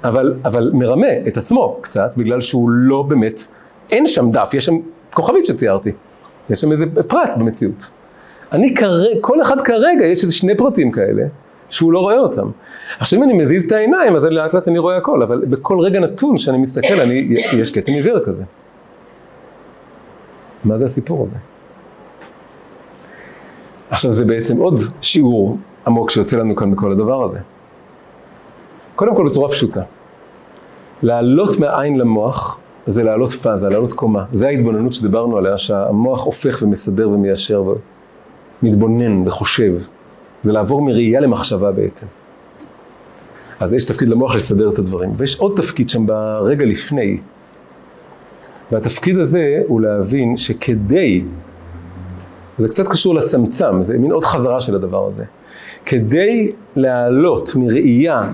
אבל, אבל מרמה את עצמו קצת, בגלל שהוא לא באמת, אין שם דף, יש שם כוכבית שציירתי. יש שם איזה פרט במציאות. אני כרגע, כל אחד כרגע, יש איזה שני פרטים כאלה, שהוא לא רואה אותם. עכשיו אם אני מזיז את העיניים, אז לאט לאט אני רואה הכל, אבל בכל רגע נתון שאני מסתכל, אני, יש כתם עיוור כזה. מה זה הסיפור הזה? עכשיו זה בעצם עוד שיעור עמוק שיוצא לנו כאן מכל הדבר הזה. קודם כל בצורה פשוטה. לעלות מהעין למוח זה לעלות פאזה, לעלות קומה. זה ההתבוננות שדיברנו עליה, שהמוח הופך ומסדר ומיישר ומתבונן וחושב. זה לעבור מראייה למחשבה בעצם. אז יש תפקיד למוח לסדר את הדברים. ויש עוד תפקיד שם ברגע לפני. והתפקיד הזה הוא להבין שכדי, זה קצת קשור לצמצם, זה מין עוד חזרה של הדבר הזה. כדי לעלות מראייה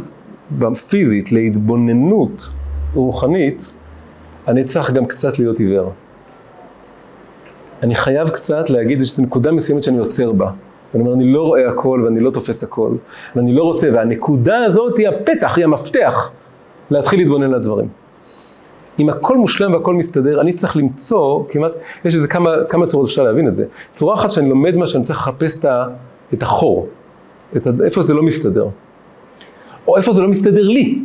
פיזית להתבוננות רוחנית, אני צריך גם קצת להיות עיוור. אני חייב קצת להגיד, יש נקודה מסוימת שאני עוצר בה. ואני אומר, אני לא רואה הכל ואני לא תופס הכל, ואני לא רוצה, והנקודה הזאת היא הפתח, היא המפתח להתחיל להתבונן לדברים. אם הכל מושלם והכל מסתדר, אני צריך למצוא כמעט, יש איזה כמה, כמה צורות אפשר להבין את זה. צורה אחת שאני לומד מה שאני צריך לחפש את החור, את ה, איפה זה לא מסתדר. או איפה זה לא מסתדר לי.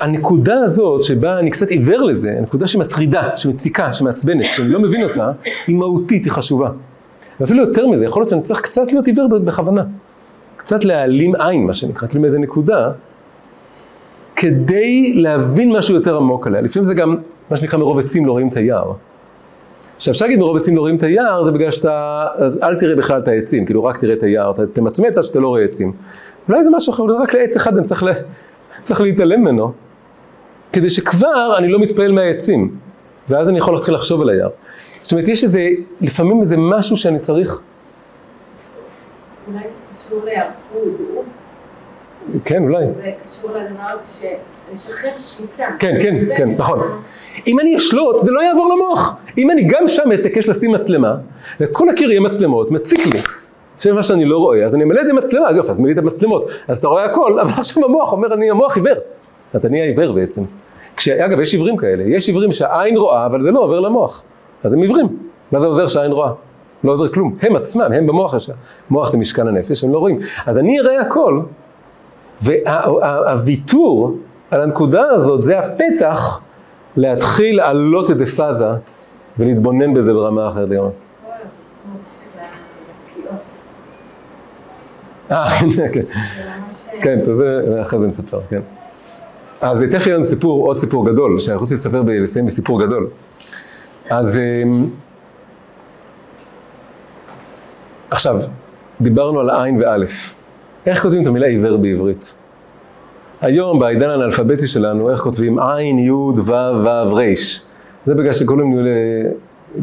הנקודה הזאת שבה אני קצת עיוור לזה, הנקודה שמטרידה, שמציקה, שמעצבנת, שאני לא מבין אותה, היא מהותית, היא חשובה. ואפילו יותר מזה, יכול להיות שאני צריך קצת להיות עיוור בכוונה. קצת להעלים עין, מה שנקרא, כאילו מאיזה נקודה, כדי להבין משהו יותר עמוק עליה. לפעמים זה גם, מה שנקרא, מרוב עצים לא רואים את היער. עכשיו, אפשר להגיד מרוב עצים לא רואים את היער, זה בגלל שאתה, אז אל תראה בכלל את העצים, כאילו רק תראה את היער, אתה תמצמץ עד שאתה לא רואה עצים. אולי זה משהו אחר, אולי רק לעץ אחד אני צריך, לה, צריך להתעלם ממנו, כדי שכבר אני לא מתפעל מהעצים, ואז אני יכול להתחיל לחשוב על היער. זאת אומרת, יש איזה, לפעמים איזה משהו שאני צריך... אולי זה קשור להיערכות. כן, אולי. זה קשור לדבר הזה של לשחרר שליטה. כן, כן, כן, נכון. אם אני אשלוט, זה לא יעבור למוח. אם אני גם שם אתעקש לשים מצלמה, וכל הקיר יהיה מצלמות, מציק לי. שזה מה שאני לא רואה, אז אני אמלא את זה מצלמה, אז יופי, אז מילאתי את המצלמות. אז אתה רואה הכל, אבל *laughs* עכשיו המוח אומר, אני המוח עיוור. אתה נהיה עיוור בעצם. כש, אגב, יש עיוורים כאלה, יש עיוורים שהעין רואה, אבל זה לא עובר למוח. אז הם עיוורים. מה זה עוזר שהעין רואה? לא עוזר כלום. הם עצמם, הם במוח ישר. מוח זה משכן הנפש, הם לא רואים. אז אני אראה הכל, והוויתור על הנקודה הזאת זה הפתח להתחיל לעלות איזה פאזה ולהתבונן בזה ברמה אחרת לגמרי. אה, כן, כן, אחרי זה נספר, כן. אז תכף יהיה לנו סיפור, עוד סיפור גדול, שאני רוצה לספר, לסיים בסיפור גדול. אז אמ, עכשיו, דיברנו על עין ואלף. איך כותבים את המילה עיוור בעברית? היום בעידן האנאלפביתי שלנו, איך כותבים עין, י', ו', ו', ר'. זה בגלל שכולם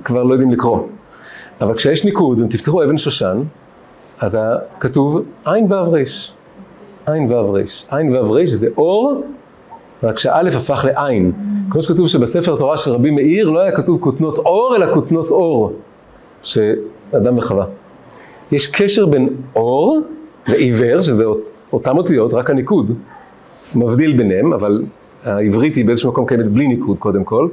כבר לא יודעים לקרוא. אבל כשיש ניקוד, אם תפתחו אבן שושן, אז כתוב עין ו' ר'. עין ו' ר'. עין ו' ר' זה אור, רק שהאלף הפך לעין. כמו שכתוב שבספר תורה של רבי מאיר לא היה כתוב כותנות אור, אלא כותנות אור, שאדם וחווה. יש קשר בין אור ועיוור, שזה אותם אותיות, רק הניקוד, מבדיל ביניהם, אבל העברית היא באיזשהו מקום קיימת בלי ניקוד קודם כל.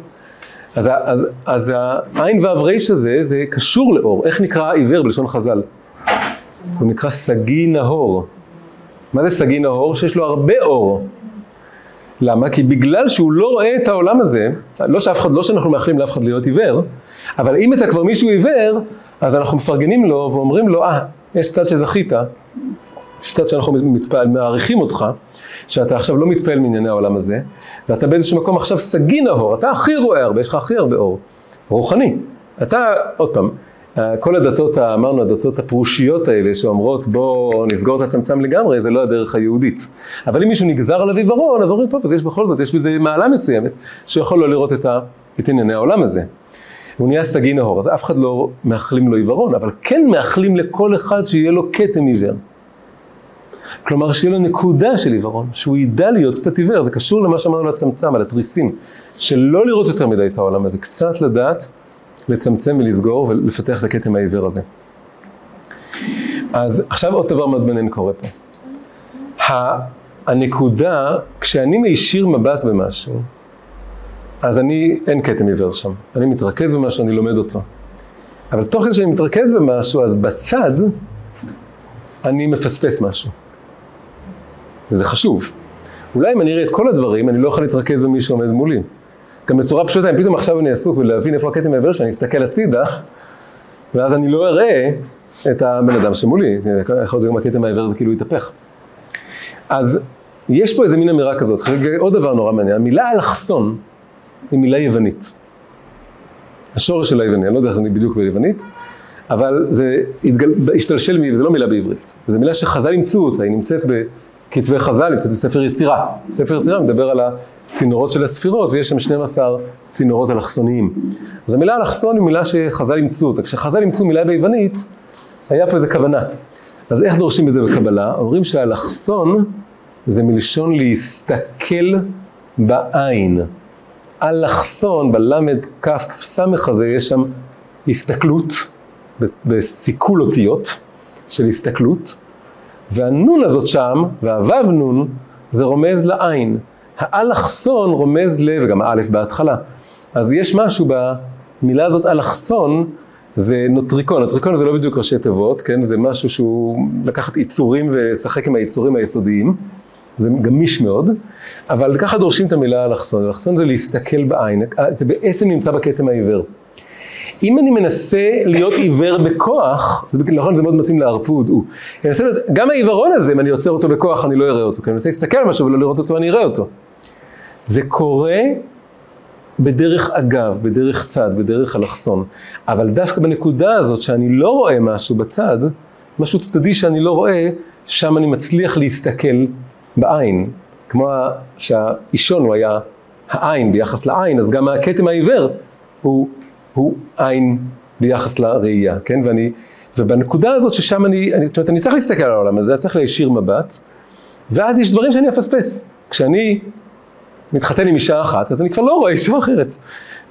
אז, אז, אז העין ו' ר' הזה, זה קשור לאור. איך נקרא עיוור בלשון חז"ל? הוא נקרא סגי נהור. מה זה סגי נהור? שיש לו הרבה אור. למה? כי בגלל שהוא לא רואה את העולם הזה, לא שאף אחד, לא שאנחנו מאחלים לאף אחד להיות עיוור, אבל אם אתה כבר מישהו עיוור, אז אנחנו מפרגנים לו ואומרים לו, אה, ah, יש צד שזכית, יש צד שאנחנו מתפעל, מעריכים אותך, שאתה עכשיו לא מתפעל מענייני העולם הזה, ואתה באיזשהו מקום עכשיו סגי נהור, אתה הכי רואה הרבה, יש לך הכי הרבה אור, רוחני. אתה, עוד פעם, כל הדתות, אמרנו, הדתות הפרושיות האלה שאומרות בואו נסגור את הצמצם לגמרי, זה לא הדרך היהודית. אבל אם מישהו נגזר עליו עיוורון, אז אומרים, טוב, אז יש בכל זאת, יש בזה מעלה מסוימת, שיכול לא לראות את, ה, את ענייני העולם הזה. הוא נהיה סגי נהור, אז אף אחד לא מאחלים לו עיוורון, אבל כן מאחלים לכל אחד שיהיה לו כתם עיוור. כלומר, שיהיה לו נקודה של עיוורון, שהוא ידע להיות קצת עיוור, זה קשור למה שאמרנו על הצמצם, על התריסים, שלא לראות יותר מדי את העולם הזה, קצת לדעת לצמצם ולסגור ולפתח את הכתם העיוור הזה. אז עכשיו עוד דבר מעניין קורה פה. הנקודה, כשאני מישיר מבט במשהו, אז אני, אין כתם עיוור שם. אני מתרכז במשהו, אני לומד אותו. אבל תוך כדי שאני מתרכז במשהו, אז בצד אני מפספס משהו. וזה חשוב. אולי אם אני אראה את כל הדברים, אני לא יכול להתרכז במי שעומד מולי. גם בצורה פשוטה, אם פתאום עכשיו אני עסוק בלהבין איפה הכתם העבר שאני אסתכל הצידה, ואז אני לא אראה את הבן אדם שמולי, יכול להיות שגם הכתם העבר זה כאילו יתהפך. אז יש פה איזה מין אמירה כזאת, עוד דבר נורא מעניין, המילה אלכסון היא מילה יוונית. השורש של היווני, אני לא יודע איך זה בדיוק ביוונית, אבל זה התגל, השתלשל, זה לא מילה בעברית, זו מילה שחז"ל אימצו אותה, היא נמצאת בכתבי חז"ל, נמצאת בספר יצירה. ספר יצירה מדבר על הצינורות של הספירות, ויש שם 12 צינורות אלכסוניים. אז המילה אלכסון היא מילה שחז"ל אימצו אותה. כשחז"ל אימצו מילה ביוונית, היה פה איזה כוונה. אז איך דורשים בזה בקבלה? אומרים שהאלכסון זה מלשון להסתכל בעין. אלכסון, בלמד כף סמך הזה, יש שם הסתכלות, בסיכול אותיות של הסתכלות, והנון הזאת שם, והוו נון, זה רומז לעין. האלכסון רומז ל... וגם האלף בהתחלה. אז יש משהו במילה הזאת אלכסון, זה נוטריקון. נוטריקון זה לא בדיוק ראשי תיבות, כן? זה משהו שהוא לקחת יצורים ולשחק עם היצורים היסודיים. זה גמיש מאוד, אבל ככה דורשים את המילה אלכסון. אלכסון זה להסתכל בעין, זה בעצם נמצא בכתם העיוור. אם אני מנסה להיות עיוור בכוח, זה נכון, זה מאוד מתאים לערפוד, גם העיוורון הזה, אם אני עוצר אותו בכוח, אני לא אראה אותו, כי אני מנסה להסתכל על משהו ולא לראות אותו, אני אראה אותו. זה קורה בדרך אגב, בדרך צד, בדרך אלכסון. אבל דווקא בנקודה הזאת שאני לא רואה משהו בצד, משהו צדדי שאני לא רואה, שם אני מצליח להסתכל בעין. כמו שהאישון הוא היה העין ביחס לעין, אז גם הכתם העיוור הוא, הוא עין ביחס לראייה, כן? ואני, ובנקודה הזאת ששם אני, אני, זאת אומרת, אני צריך להסתכל על העולם הזה, אני צריך להישיר מבט, ואז יש דברים שאני אפספס. כשאני מתחתן עם אישה אחת, אז אני כבר לא רואה אישה אחרת.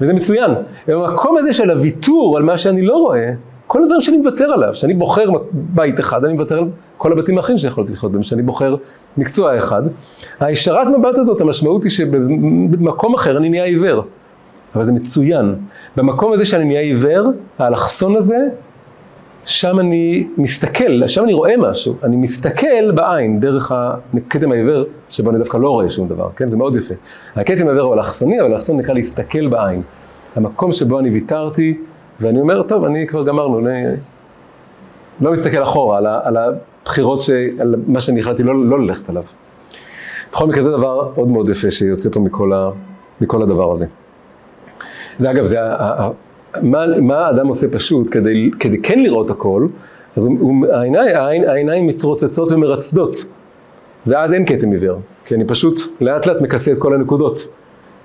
וזה מצוין. במקום הזה של הוויתור על מה שאני לא רואה, כל הדברים שאני מוותר עליו, שאני בוחר בית אחד, אני מוותר על כל הבתים האחרים שיכולתי לחיות בהם, שאני בוחר מקצוע אחד. הישרת מבט הזאת, המשמעות היא שבמקום אחר אני נהיה עיוור. אבל זה מצוין. במקום הזה שאני נהיה עיוור, האלכסון הזה, שם אני מסתכל, שם אני רואה משהו, אני מסתכל בעין דרך הכתם העיוור, שבו אני דווקא לא רואה שום דבר, כן? זה מאוד יפה. הכתם העיוור הוא אלכסוני, אבל האלכסון נקרא להסתכל בעין. המקום שבו אני ויתרתי, ואני אומר, טוב, אני כבר גמרנו, אני לא מסתכל אחורה על, על הבחירות, ש, על מה שאני החלטתי לא, לא ללכת עליו. בכל מקרה זה דבר מאוד מאוד יפה שיוצא פה מכל, ה, מכל הדבר הזה. זה אגב, זה מה, מה האדם עושה פשוט כדי, כדי כן לראות הכל, אז הוא, הוא, העיניים, העין, העיניים מתרוצצות ומרצדות, ואז אין כתם עיוור, כי אני פשוט לאט לאט מכסה את כל הנקודות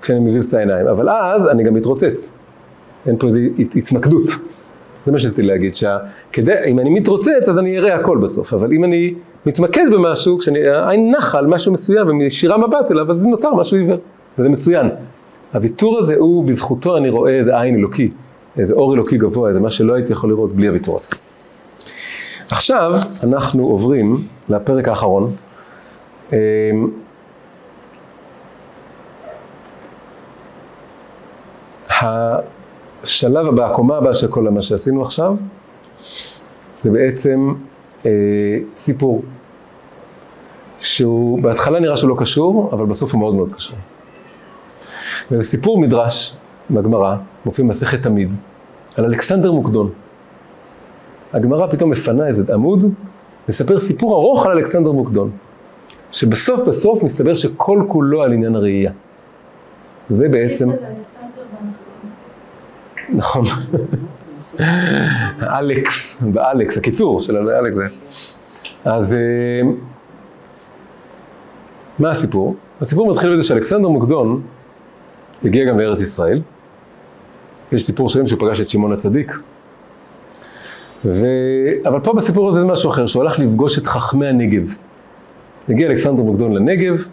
כשאני מזיז את העיניים, אבל אז אני גם מתרוצץ, אין פה איזו התמקדות. זה מה שרציתי להגיד, שאם אני מתרוצץ אז אני אראה הכל בסוף, אבל אם אני מתמקד במשהו, כשהעין נחה על משהו מסוים ומשירה מבט אליו, אז נוצר משהו עיוור, וזה מצוין. הוויתור הזה הוא, בזכותו אני רואה איזה עין אלוקי. איזה אור אלוקי גבוה, איזה מה שלא הייתי יכול לראות בלי הוויתור הזה. עכשיו אנחנו עוברים לפרק האחרון. אמ, השלב הבא, הקומה הבאה של כל מה שעשינו עכשיו, זה בעצם אה, סיפור, שהוא בהתחלה נראה שהוא לא קשור, אבל בסוף הוא מאוד מאוד קשור. וזה סיפור מדרש בגמרא, מופיע במסכת תמיד, על אלכסנדר מוקדון. הגמרא פתאום מפנה איזה עמוד, לספר סיפור ארוך על אלכסנדר מוקדון, שבסוף בסוף מסתבר שכל כולו על עניין הראייה. זה בעצם... נכון. אלכס, באלכס, הקיצור של אלכס זה. אז אה, מה הסיפור? הסיפור מתחיל בזה שאלכסנדר מוקדון הגיע גם לארץ ישראל. יש סיפור שלם שהוא פגש את שמעון הצדיק. ו... אבל פה בסיפור הזה זה משהו אחר, שהוא הלך לפגוש את חכמי הנגב. הגיע אלכסנדר מוקדון לנגב,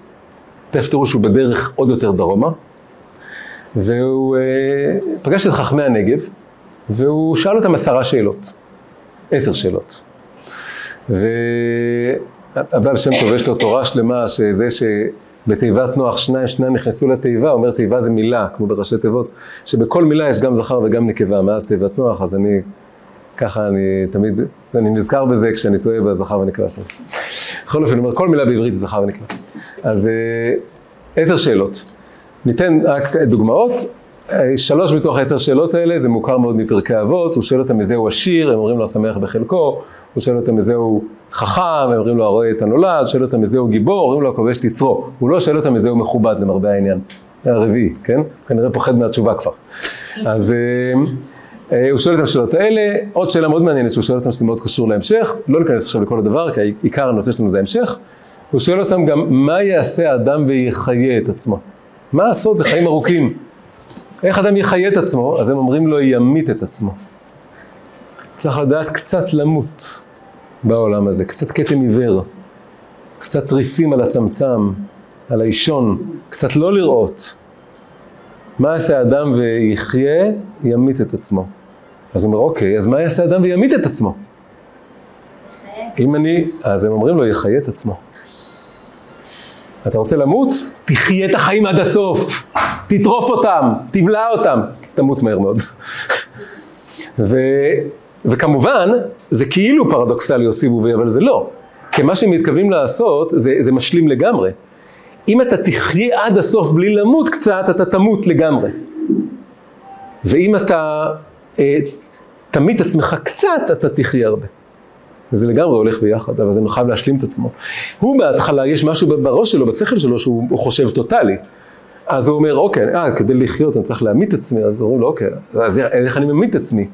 תכף תראו שהוא בדרך עוד יותר דרומה, והוא uh, פגש את חכמי הנגב, והוא שאל אותם עשרה שאלות, עשר שאלות. והבעל שם טוב יש לו תורה שלמה, שזה ש... בתיבת נוח שניים, שניים נכנסו לתיבה, אומר תיבה זה מילה, כמו בראשי תיבות, שבכל מילה יש גם זכר וגם נקבה, מאז תיבת נוח, אז אני, ככה אני תמיד, אני נזכר בזה כשאני טועה בזכר ונקבה שלו. בכל אופן, אומר, כל מילה בעברית זה זכר ונקבה. אז אה, עשר שאלות. ניתן רק דוגמאות. שלוש מתוך עשר שאלות האלה, זה מוכר מאוד מפרקי אבות, הוא שואל אותם מזה הוא עשיר, הם אומרים לו השמח בחלקו, הוא שואל אותם מזה הוא חכם, הם אומרים לו הרואה את הנולד, שואל אותם מזה הוא גיבור, אומרים לו הכובש תצרו. הוא לא שואל אותם מזה הוא מכובד למרבה העניין. הרביעי, כן? כנראה פוחד מהתשובה כבר. אז אה, אה, הוא שואל את השאלות האלה, עוד שאלה מאוד מעניינת שהוא שואל אותם שזה מאוד קשור להמשך, לא ניכנס עכשיו לכל הדבר, כי עיקר הנושא שלנו זה ההמשך. הוא שואל אותם גם, מה יעשה האדם ויחיה את עצמו? מה לעשות לחיים ארוכים? איך אדם יחיה את עצמו? אז הם אומרים לו, ימית את עצמו. צריך לדעת קצת למות בעולם הזה, קצת כתם עיוור, קצת תריסים על הצמצם, על האישון, קצת לא לראות. מה יעשה האדם ויחיה? ימית את עצמו. אז הוא אומר, אוקיי, אז מה יעשה האדם וימית את עצמו? אם אני, אז הם אומרים לו, יחיה את עצמו. אתה רוצה למות? תחיה את החיים עד הסוף, תטרוף אותם, תבלע אותם, תמות מהר מאוד. *laughs* ו, וכמובן, זה כאילו פרדוקסלי או סיבובי, אבל זה לא. כי מה שהם מתכוונים לעשות זה, זה משלים לגמרי. אם אתה תחיה עד הסוף בלי למות קצת, אתה תמות לגמרי. ואם אתה אה, תמית עצמך קצת, אתה תחיה הרבה. וזה לגמרי הולך ביחד, אבל זה חייב להשלים את עצמו. הוא בהתחלה, יש משהו בראש שלו, בשכל שלו, שהוא חושב טוטאלי. אז הוא אומר, אוקיי, אה, כדי לחיות אני צריך להמית עצמי, אז אומרים לו, אוקיי, אז איך אני ממית עצמי?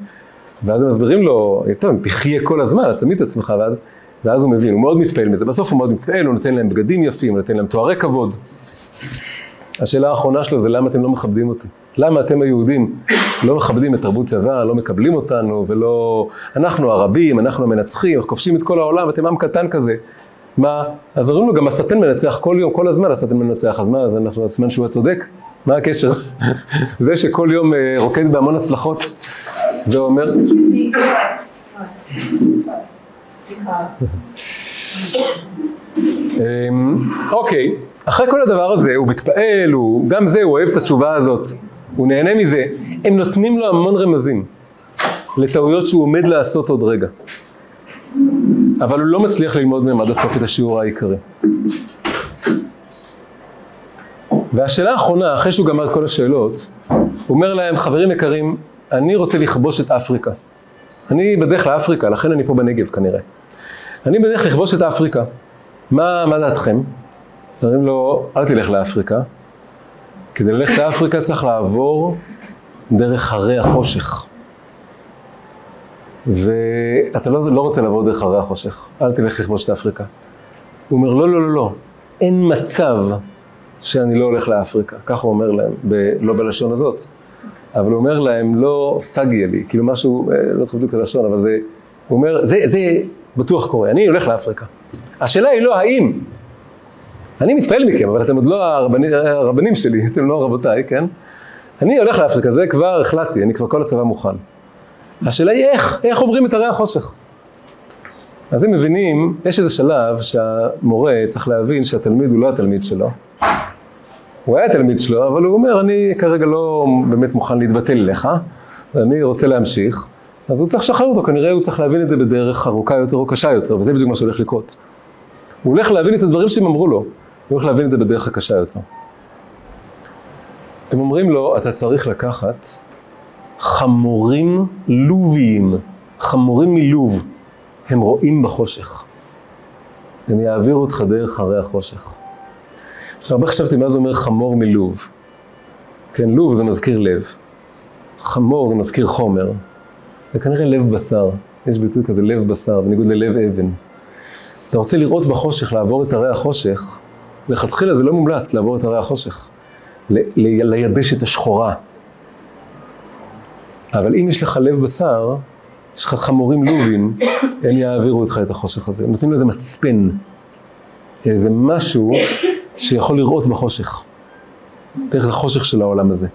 ואז הם מסבירים לו, טוב, תחיה כל הזמן, תמית את עצמך, ואז, ואז הוא מבין, הוא מאוד מתפעל מזה. בסוף הוא מאוד מתפעל, הוא נותן להם בגדים יפים, הוא נותן להם תוארי כבוד. השאלה האחרונה שלו זה למה אתם לא מכבדים אותי? למה אתם היהודים לא מכבדים את תרבות צבא, לא מקבלים אותנו, ולא... אנחנו הרבים, אנחנו המנצחים, אנחנו כובשים את כל העולם, אתם עם קטן כזה. מה? אז אומרים לו, גם השטן מנצח כל יום, כל הזמן השטן מנצח, אז מה, אז אנחנו סימן שהוא הצודק? מה הקשר? *laughs* זה שכל יום אה, רוקד בהמון הצלחות, זה אומר... אמ, אוקיי, אחרי כל הדבר הזה, הוא מתפעל, הוא, גם זה, הוא אוהב את התשובה הזאת, הוא נהנה מזה. הם נותנים לו המון רמזים לטעויות שהוא עומד לעשות עוד רגע. אבל הוא לא מצליח ללמוד מהם עד הסוף את השיעור העיקרי. והשאלה האחרונה, אחרי שהוא גמר את כל השאלות, הוא אומר להם, חברים יקרים, אני רוצה לכבוש את אפריקה. אני בדרך לאפריקה, לכן אני פה בנגב כנראה. אני בדרך לכבוש את אפריקה. מה, מה דעתכם? אומרים לו, אל תלך לאפריקה. כדי ללכת לאפריקה צריך לעבור דרך הרי החושך. ואתה לא, לא רוצה לעבור דרך הרי החושך, אל תלך לכבוש את אפריקה. הוא אומר, לא, לא, לא, לא, אין מצב שאני לא הולך לאפריקה. ככה הוא אומר להם, ב, לא בלשון הזאת, אבל הוא אומר להם, לא סגיה לי, כאילו משהו, אה, לא זוכר בדיוק את הלשון, אבל זה, הוא אומר, זה, זה בטוח קורה, אני הולך לאפריקה. השאלה היא לא האם. אני מתפעל מכם, אבל אתם עוד לא הרבני, הרבנים שלי, *laughs* אתם לא רבותיי, כן? אני הולך לאפריקה, זה כבר החלטתי, אני כבר כל הצבא מוכן. השאלה היא איך, איך עוברים את הרי החושך. אז הם מבינים, יש איזה שלב שהמורה צריך להבין שהתלמיד הוא לא התלמיד שלו. הוא היה תלמיד שלו, אבל הוא אומר, אני כרגע לא באמת מוכן להתבטל אליך, ואני רוצה להמשיך. אז הוא צריך לשחרר אותו, כנראה הוא צריך להבין את זה בדרך ארוכה יותר או קשה יותר, וזה בדיוק מה שהולך לקרות. הוא הולך להבין את הדברים שהם אמרו לו, הוא הולך להבין את זה בדרך הקשה יותר. הם אומרים לו, אתה צריך לקחת חמורים לוביים, חמורים מלוב, הם רואים בחושך. הם יעבירו אותך דרך הרי החושך. עכשיו, הרבה חשבתי מה זה אומר חמור מלוב. כן, לוב זה מזכיר לב. חמור זה מזכיר חומר. זה כנראה לב בשר. יש ביטוי כזה לב בשר, בניגוד ללב אבן. אתה רוצה לראות בחושך, לעבור את הרי החושך, לכתחילה זה לא מומלץ לעבור את הרי החושך. ליבשת השחורה. אבל אם יש לך לב בשר, יש לך חמורים לובים, הם יעבירו אותך את החושך הזה. נותנים לזה מצפן. איזה משהו שיכול לראות בחושך. דרך החושך של העולם הזה.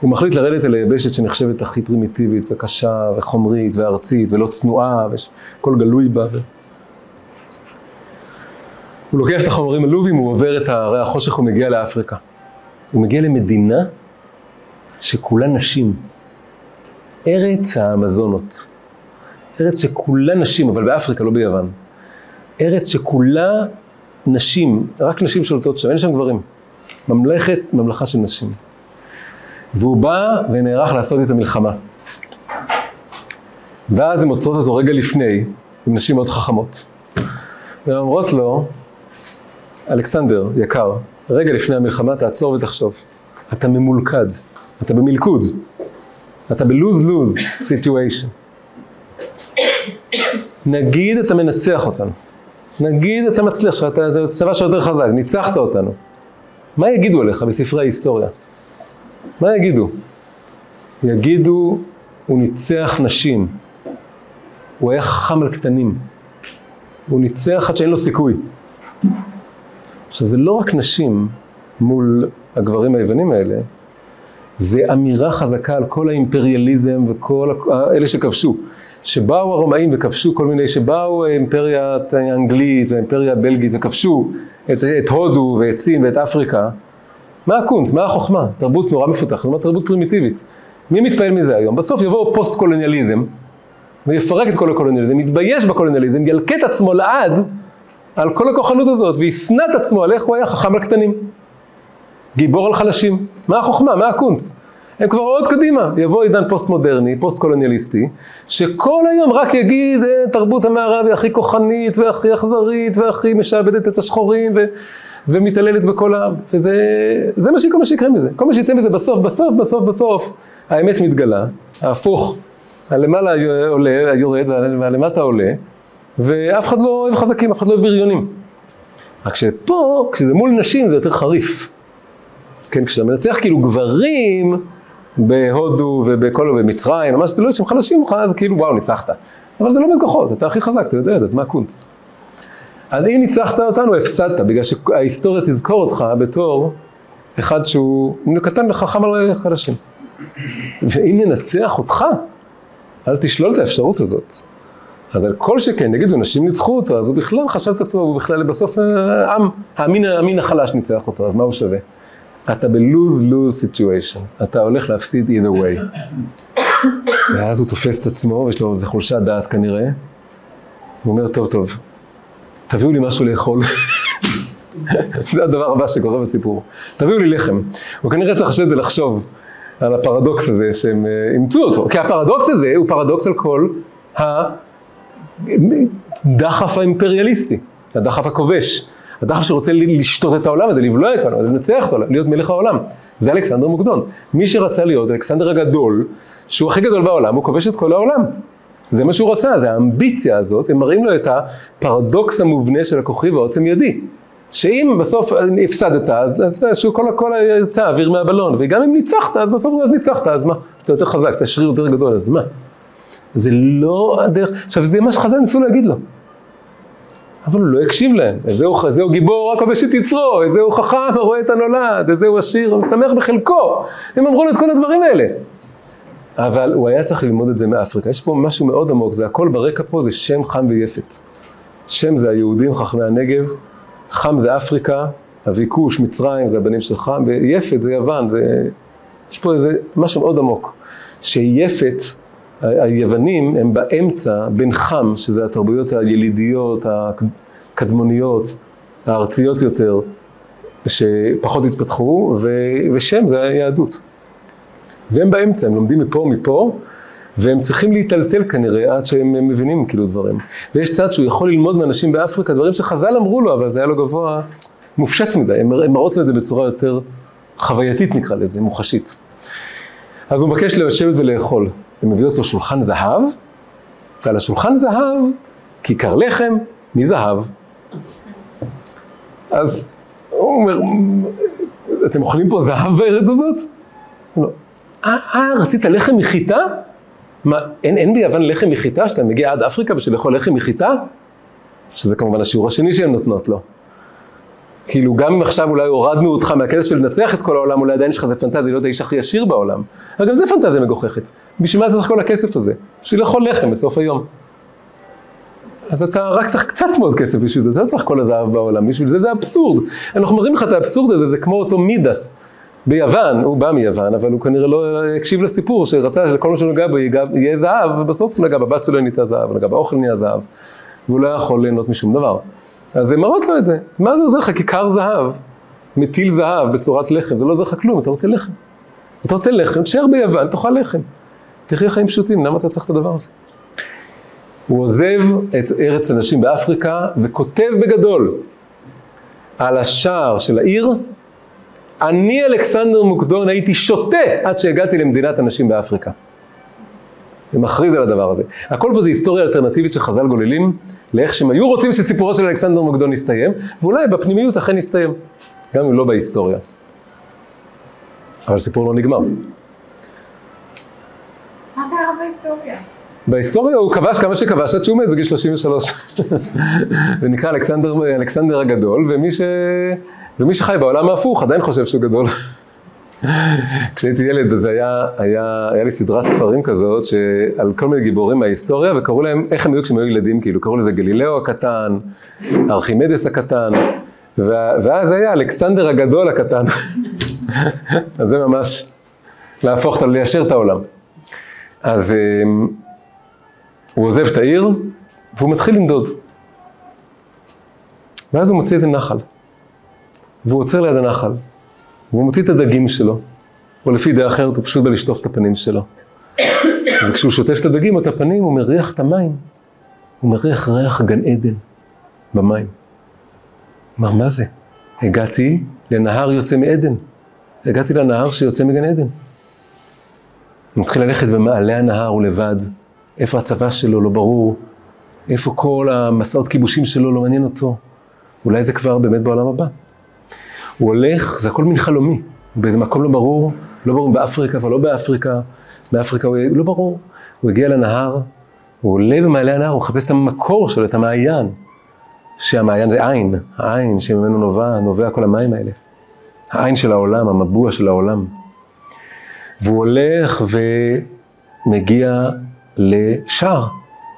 הוא מחליט לרדת אל היבשת שנחשבת הכי פרימיטיבית וקשה וחומרית וארצית ולא צנועה וכל גלוי בה. הוא לוקח את החומרים הלובים, הוא עובר את הרי החושך, ומגיע לאפריקה. הוא מגיע למדינה שכולה נשים. ארץ האמזונות. ארץ שכולה נשים, אבל באפריקה, לא ביוון. ארץ שכולה נשים, רק נשים שולטות שם, אין שם גברים. ממלכת, ממלכה של נשים. והוא בא ונערך לעשות את המלחמה. ואז הן עוצרות אותו רגע לפני, עם נשים מאוד חכמות. והן אומרות לו, אלכסנדר, יקר, רגע לפני המלחמה תעצור ותחשוב. אתה ממולכד, אתה במלכוד, אתה בלוז-לוז סיטואשן. נגיד אתה מנצח אותנו, נגיד אתה מצליח, אתה צבא שיותר חזק, ניצחת אותנו. מה יגידו עליך בספרי ההיסטוריה? מה יגידו? יגידו, הוא ניצח נשים, הוא היה חכם על קטנים, הוא ניצח עד שאין לו סיכוי. עכשיו, זה לא רק נשים מול הגברים היוונים האלה, זה אמירה חזקה על כל האימפריאליזם וכל אלה שכבשו. שבאו הרומאים וכבשו כל מיני, שבאו האימפריה האנגלית והאימפריה הבלגית וכבשו את, את הודו ואת סין ואת אפריקה, מה הקונץ? מה החוכמה? תרבות נורא מפותחת, זאת תרבות פרימיטיבית. מי מתפעל מזה היום? בסוף יבוא פוסט קולוניאליזם ויפרק את כל הקולוניאליזם, יתבייש בקולוניאליזם, ילקה את עצמו לעד על כל הכוחנות הזאת, וישנא את עצמו על איך הוא היה חכם על קטנים. גיבור על חלשים. מה החוכמה? מה הקונץ? הם כבר עוד קדימה. יבוא עידן פוסט מודרני, פוסט קולוניאליסטי, שכל היום רק יגיד, אה, תרבות המערב היא הכי כוחנית, והכי אכזרית, והכי משעבדת את השחורים, ו... ומתעללת בכל העם. וזה זה מה שכל מה שיקרה מזה. כל מה שיצא מזה בסוף, בסוף, בסוף, בסוף, האמת מתגלה, ההפוך, הלמעלה עולה, יורד, והלמטה עולה, ואף אחד לא אוהב חזקים, אף אחד לא אוהב בריונים. רק שפה, כשזה מול נשים זה יותר חריף. כן, כשאתה מנצח כאילו גברים בהודו ובכל, במצרים, ממש זה לא שהם חלשים ממך, אז כאילו וואו, ניצחת. אבל זה לא כוחות, אתה הכי חזק, אתה יודע את זה, אז מה הקונץ? אז אם ניצחת אותנו, הפסדת, בגלל שההיסטוריה תזכור אותך בתור אחד שהוא קטן וחכם על חלשים. ואם ננצח אותך, אל תשלול את האפשרות הזאת. אז על כל שכן, יגידו, נשים ניצחו אותו, אז הוא בכלל חשב את עצמו, הוא בכלל בסוף העם, אה, המין החלש ניצח אותו, אז מה הוא שווה? אתה ב-lose-lose situation, אתה הולך להפסיד either way. ואז הוא תופס את עצמו, ויש לו איזה חולשת דעת כנראה, הוא אומר, טוב, טוב, תביאו לי משהו לאכול. *laughs* זה הדבר הבא שקורה בסיפור. תביאו לי לחם. הוא כנראה צריך לשבת ולחשוב על הפרדוקס הזה שהם אה, אימצו אותו. כי הפרדוקס הזה הוא פרדוקס על כל הדחף האימפריאליסטי, הדחף הכובש. הדחף שרוצה לשתות את העולם הזה, לבלוע את העולם, לנצח את העולם, להיות מלך העולם. זה אלכסנדר מוקדון. מי שרצה להיות אלכסנדר הגדול, שהוא הכי גדול בעולם, הוא כובש את כל העולם. זה מה שהוא רצה, זה האמביציה הזאת, הם מראים לו את הפרדוקס המובנה של הכוכי והעוצם ידי. שאם בסוף הפסדת, אז, אז שהוא כל הכל יצא אוויר מהבלון, וגם אם ניצחת, אז בסוף אז ניצחת, אז מה? אז אתה יותר חזק, אתה שריר יותר גדול, אז מה? זה לא הדרך, עכשיו זה מה שחז"ל ניסו להגיד לו. אבל הוא לא הקשיב להם, איזהו, איזהו גיבור הכובש את יצרו, איזהו חכם הרואה את הנולד, איזהו עשיר המשמח בחלקו. הם אמרו לו את כל הדברים האלה. אבל הוא היה צריך ללמוד את זה מאפריקה. יש פה משהו מאוד עמוק, זה הכל ברקע פה, זה שם חם ויפת. שם זה היהודים חכמי הנגב, חם זה אפריקה, כוש, מצרים, זה הבנים של חם, ויפת זה יוון, זה... יש פה איזה משהו מאוד עמוק. שיפת, היוונים הם באמצע בין חם, שזה התרבויות הילידיות, הקדמוניות, הארציות יותר, שפחות התפתחו, ו... ושם זה היהדות. והם באמצע, הם לומדים מפה ומפה, והם צריכים להיטלטל כנראה עד שהם מבינים כאילו דברים. ויש צד שהוא יכול ללמוד מאנשים באפריקה דברים שחז"ל אמרו לו, אבל זה היה לו גבוה, מופשט מדי, הם מראות לו את זה בצורה יותר חווייתית נקרא לזה, מוחשית. אז הוא מבקש לשבת ולאכול. הם מביאות לו שולחן זהב, ועל השולחן זהב כיכר לחם מזהב. אז הוא אומר, אתם אוכלים פה זהב בארץ הזאת? לא. אה, רצית לחם מחיטה? מה, אין, אין ביוון לחם מחיטה שאתה מגיע עד אפריקה בשביל לאכול לחם מחיטה? שזה כמובן השיעור השני שהן נותנות לו. כאילו גם אם עכשיו אולי הורדנו אותך מהקטע של לנצח את כל העולם, אולי עדיין יש לך איזה פנטזיה להיות האיש הכי עשיר בעולם. אבל גם זה פנטזיה מגוחכת. בשביל מה אתה צריך כל הכסף הזה? בשביל לאכול לחם בסוף היום. אז אתה רק צריך קצת מאוד כסף בשביל זה, אתה לא צריך כל הזהב בעולם, בשביל זה זה אבסורד. אנחנו מראים לך את האבסורד הזה, זה כמו אותו מידס. ביוון, הוא בא מיוון, אבל הוא כנראה לא הקשיב לסיפור, שרצה שלכל מה שנוגע בו יהיה זהב, ובסוף הוא נגע בבת שלו נהייתה זהב, נגע באוכל נהיה זהב, והוא לא יכול ליהנות משום דבר. אז הם מראות לו את זה. מה זה עוזר לך? כיכר זהב, מטיל זהב בצורת לחם, זה לא עוזר לך כלום, אתה רוצה לחם. אתה רוצה לחם, תשאר ביוון, תאכל לחם. תחיה חיים פשוטים, למה אתה צריך את הדבר הזה? הוא עוזב את ארץ הנשים באפריקה וכותב בגדול על השער של העיר, אני אלכסנדר מוקדון הייתי שותה עד שהגעתי למדינת הנשים באפריקה. זה מכריז על הדבר הזה. הכל פה זה היסטוריה אלטרנטיבית שחז"ל גוללים לאיך שהם היו רוצים שסיפורו של אלכסנדר מוקדון יסתיים, ואולי בפנימיות אכן יסתיים, גם אם לא בהיסטוריה. אבל הסיפור לא נגמר. מה קרה בהיסטוריה? בהיסטוריה הוא כבש כמה שכבש עד שהוא מת בגיל 33. ונקרא *laughs* אלכסנדר, אלכסנדר הגדול, ומי, ש... ומי שחי בעולם ההפוך עדיין חושב שהוא גדול. כשהייתי ילד, אז היה, היה, היה לי סדרת ספרים כזאת, שעל כל מיני גיבורים מההיסטוריה, וקראו להם, איך הם היו כשהם היו ילדים, כאילו, קראו לזה גלילאו הקטן, ארכימדס הקטן, ואז היה אלכסנדר הגדול הקטן. *laughs* אז זה ממש להפוך, ליישר את העולם. אז אמ, הוא עוזב את העיר, והוא מתחיל לנדוד. ואז הוא מוציא איזה נחל. והוא עוצר ליד הנחל. והוא מוציא את הדגים שלו. או לפי דעה אחרת, הוא פשוט בא לשטוף את הפנים שלו. וכשהוא שוטף את הדגים או את הפנים, הוא מריח את המים. הוא מריח ריח גן עדן במים. אמר, מה זה? הגעתי לנהר יוצא מעדן. הגעתי לנהר שיוצא מגן עדן. הוא מתחיל ללכת במעלה הנהר, הוא לבד. איפה הצבא שלו, לא ברור. איפה כל המסעות כיבושים שלו, לא מעניין אותו. אולי זה כבר באמת בעולם הבא. הוא הולך, זה הכל מין חלומי. באיזה מקום לא ברור, לא ברור באפריקה אבל לא באפריקה. באפריקה הוא לא ברור. הוא הגיע לנהר, הוא עולה במעלה הנהר, הוא מחפש את המקור שלו, את המעיין. שהמעיין זה עין, העין שממנו נובע, נובע כל המים האלה. העין של העולם, המבוע של העולם. והוא הולך ומגיע לשער,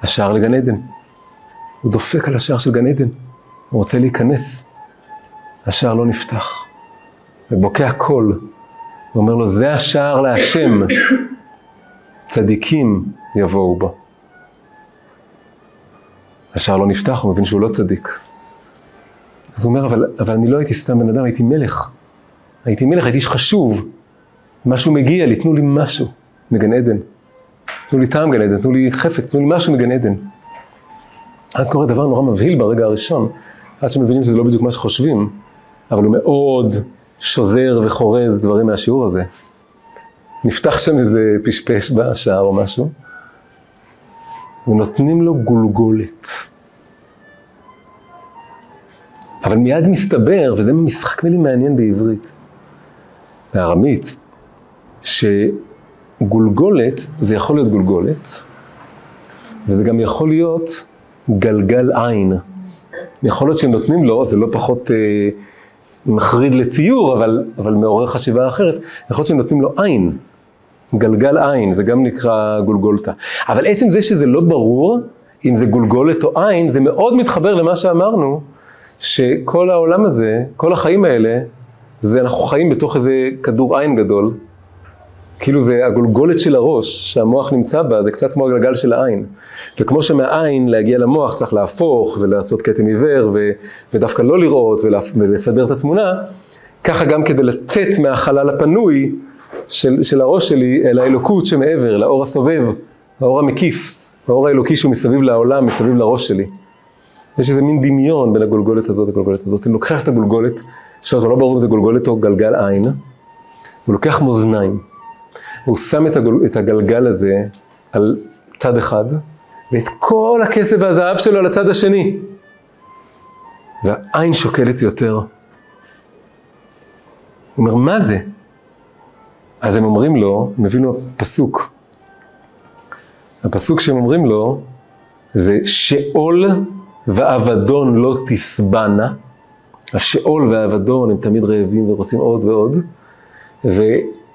השער לגן עדן. הוא דופק על השער של גן עדן, הוא רוצה להיכנס. השער לא נפתח. ובוקע קול, ואומר לו, זה השער להשם, צדיקים יבואו בו. השער לא נפתח, הוא מבין שהוא לא צדיק. אז הוא אומר, אבל, אבל אני לא הייתי סתם בן אדם, הייתי מלך. הייתי מלך, הייתי איש חשוב. משהו מגיע לי, תנו לי משהו מגן עדן. תנו לי טעם גן עדן, תנו לי חפץ, תנו לי משהו מגן עדן. אז קורה דבר נורא מבהיל ברגע הראשון, עד שמבינים שזה לא בדיוק מה שחושבים, אבל הוא מאוד שוזר וחורז דברים מהשיעור הזה. נפתח שם איזה פשפש בשער או משהו, ונותנים לו גולגולת. אבל מיד מסתבר, וזה משחק מילים מעניין בעברית, בארמית, שגולגולת, זה יכול להיות גולגולת, וזה גם יכול להיות גלגל עין. יכול להיות שהם נותנים לו, זה לא פחות אה, מחריד לציור, אבל, אבל מעורר חשיבה אחרת, יכול להיות שהם נותנים לו עין. גלגל עין, זה גם נקרא גולגולתא. אבל עצם זה שזה לא ברור אם זה גולגולת או עין, זה מאוד מתחבר למה שאמרנו, שכל העולם הזה, כל החיים האלה, זה אנחנו חיים בתוך איזה כדור עין גדול. כאילו זה הגולגולת של הראש, שהמוח נמצא בה, זה קצת כמו הגלגל של העין. וכמו שמהעין להגיע למוח צריך להפוך ולעשות כתם עיוור, ו, ודווקא לא לראות ולסדר את התמונה, ככה גם כדי לצאת מהחלל הפנוי, של, של הראש שלי אל האלוקות שמעבר, לאור הסובב, האור המקיף, האור האלוקי שהוא מסביב לעולם, מסביב לראש שלי. יש איזה מין דמיון בין הגולגולת הזאת לגולגולת הזאת. אני לוקח את הגולגולת, עכשיו לא ברור אם זה גולגולת או גלגל עין, הוא לוקח מאזניים, הוא שם את, הגול, את הגלגל הזה על צד אחד, ואת כל הכסף והזהב שלו על הצד השני. והעין שוקלת יותר. הוא אומר, מה זה? אז הם אומרים לו, הם הבינו פסוק. הפסוק שהם אומרים לו זה שאול ואבדון לא תסבנה. השאול והאבדון הם תמיד רעבים ורוצים עוד ועוד.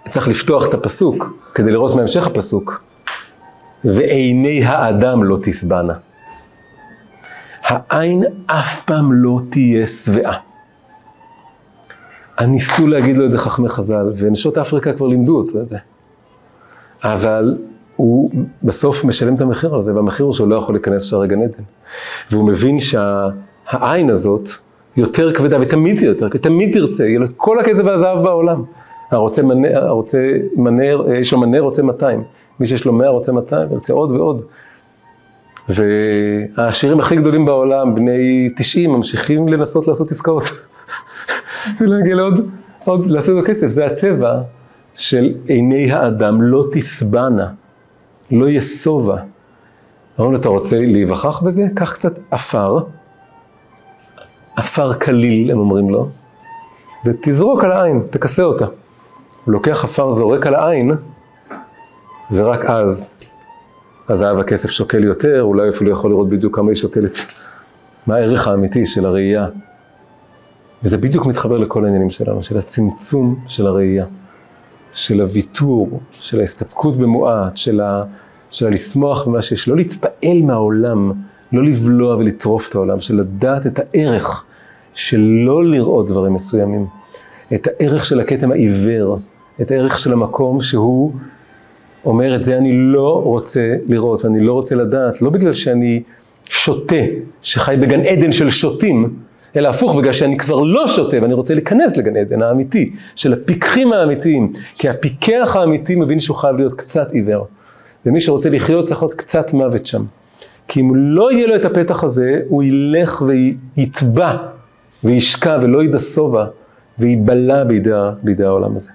וצריך לפתוח את הפסוק כדי לראות מהמשך הפסוק. ועיני האדם לא תסבנה. העין אף פעם לא תהיה שבעה. ניסו להגיד לו את זה חכמי חז"ל, ונשות אפריקה כבר לימדו אותו את זה. אבל הוא בסוף משלם את המחיר על זה, והמחיר הוא שהוא לא יכול להיכנס שערי גן עדן. והוא מבין שהעין הזאת יותר כבדה, ותמיד תהיה יותר, תמיד תרצה, יהיה לו את כל הכסף והזהב בעולם. הרוצה מנה, הרוצה מנה, יש לו מנה רוצה 200, מי שיש לו 100 רוצה 200, ורוצה עוד ועוד. והעשירים הכי גדולים בעולם, בני 90, ממשיכים לנסות לעשות עסקאות. *laughs* ולהגיע לעוד, עוד, לעשות לו כסף. זה הטבע של עיני האדם לא תסבנה, לא יסובה. אמרו לו, אתה רוצה להיווכח בזה? קח קצת עפר, עפר קליל, הם אומרים לו, ותזרוק על העין, תכסה אותה. הוא לוקח עפר, זורק על העין, ורק אז הזהב הכסף שוקל יותר, אולי אפילו יכול לראות בדיוק כמה היא שוקלת, מה הערך האמיתי של הראייה. וזה בדיוק מתחבר לכל העניינים שלנו, של הצמצום של הראייה, של הוויתור, של ההסתפקות במועט, של, ה, של הלשמוח במה שיש, לא להתפעל מהעולם, לא לבלוע ולטרוף את העולם, של לדעת את הערך של לא לראות דברים מסוימים, את הערך של הכתם העיוור, את הערך של המקום שהוא אומר את זה אני לא רוצה לראות ואני לא רוצה לדעת, לא בגלל שאני שוטה, שחי בגן עדן של שוטים, אלא הפוך, בגלל שאני כבר לא שוטה ואני רוצה להיכנס לגן עדן האמיתי, של הפיקחים האמיתיים, כי הפיקח האמיתי מבין שהוא חייב להיות קצת עיוור. ומי שרוצה לחיות צריך להיות קצת מוות שם. כי אם לא יהיה לו את הפתח הזה, הוא ילך ויתבע וישקע ולא ידסובה וייבלע בידי, בידי העולם הזה.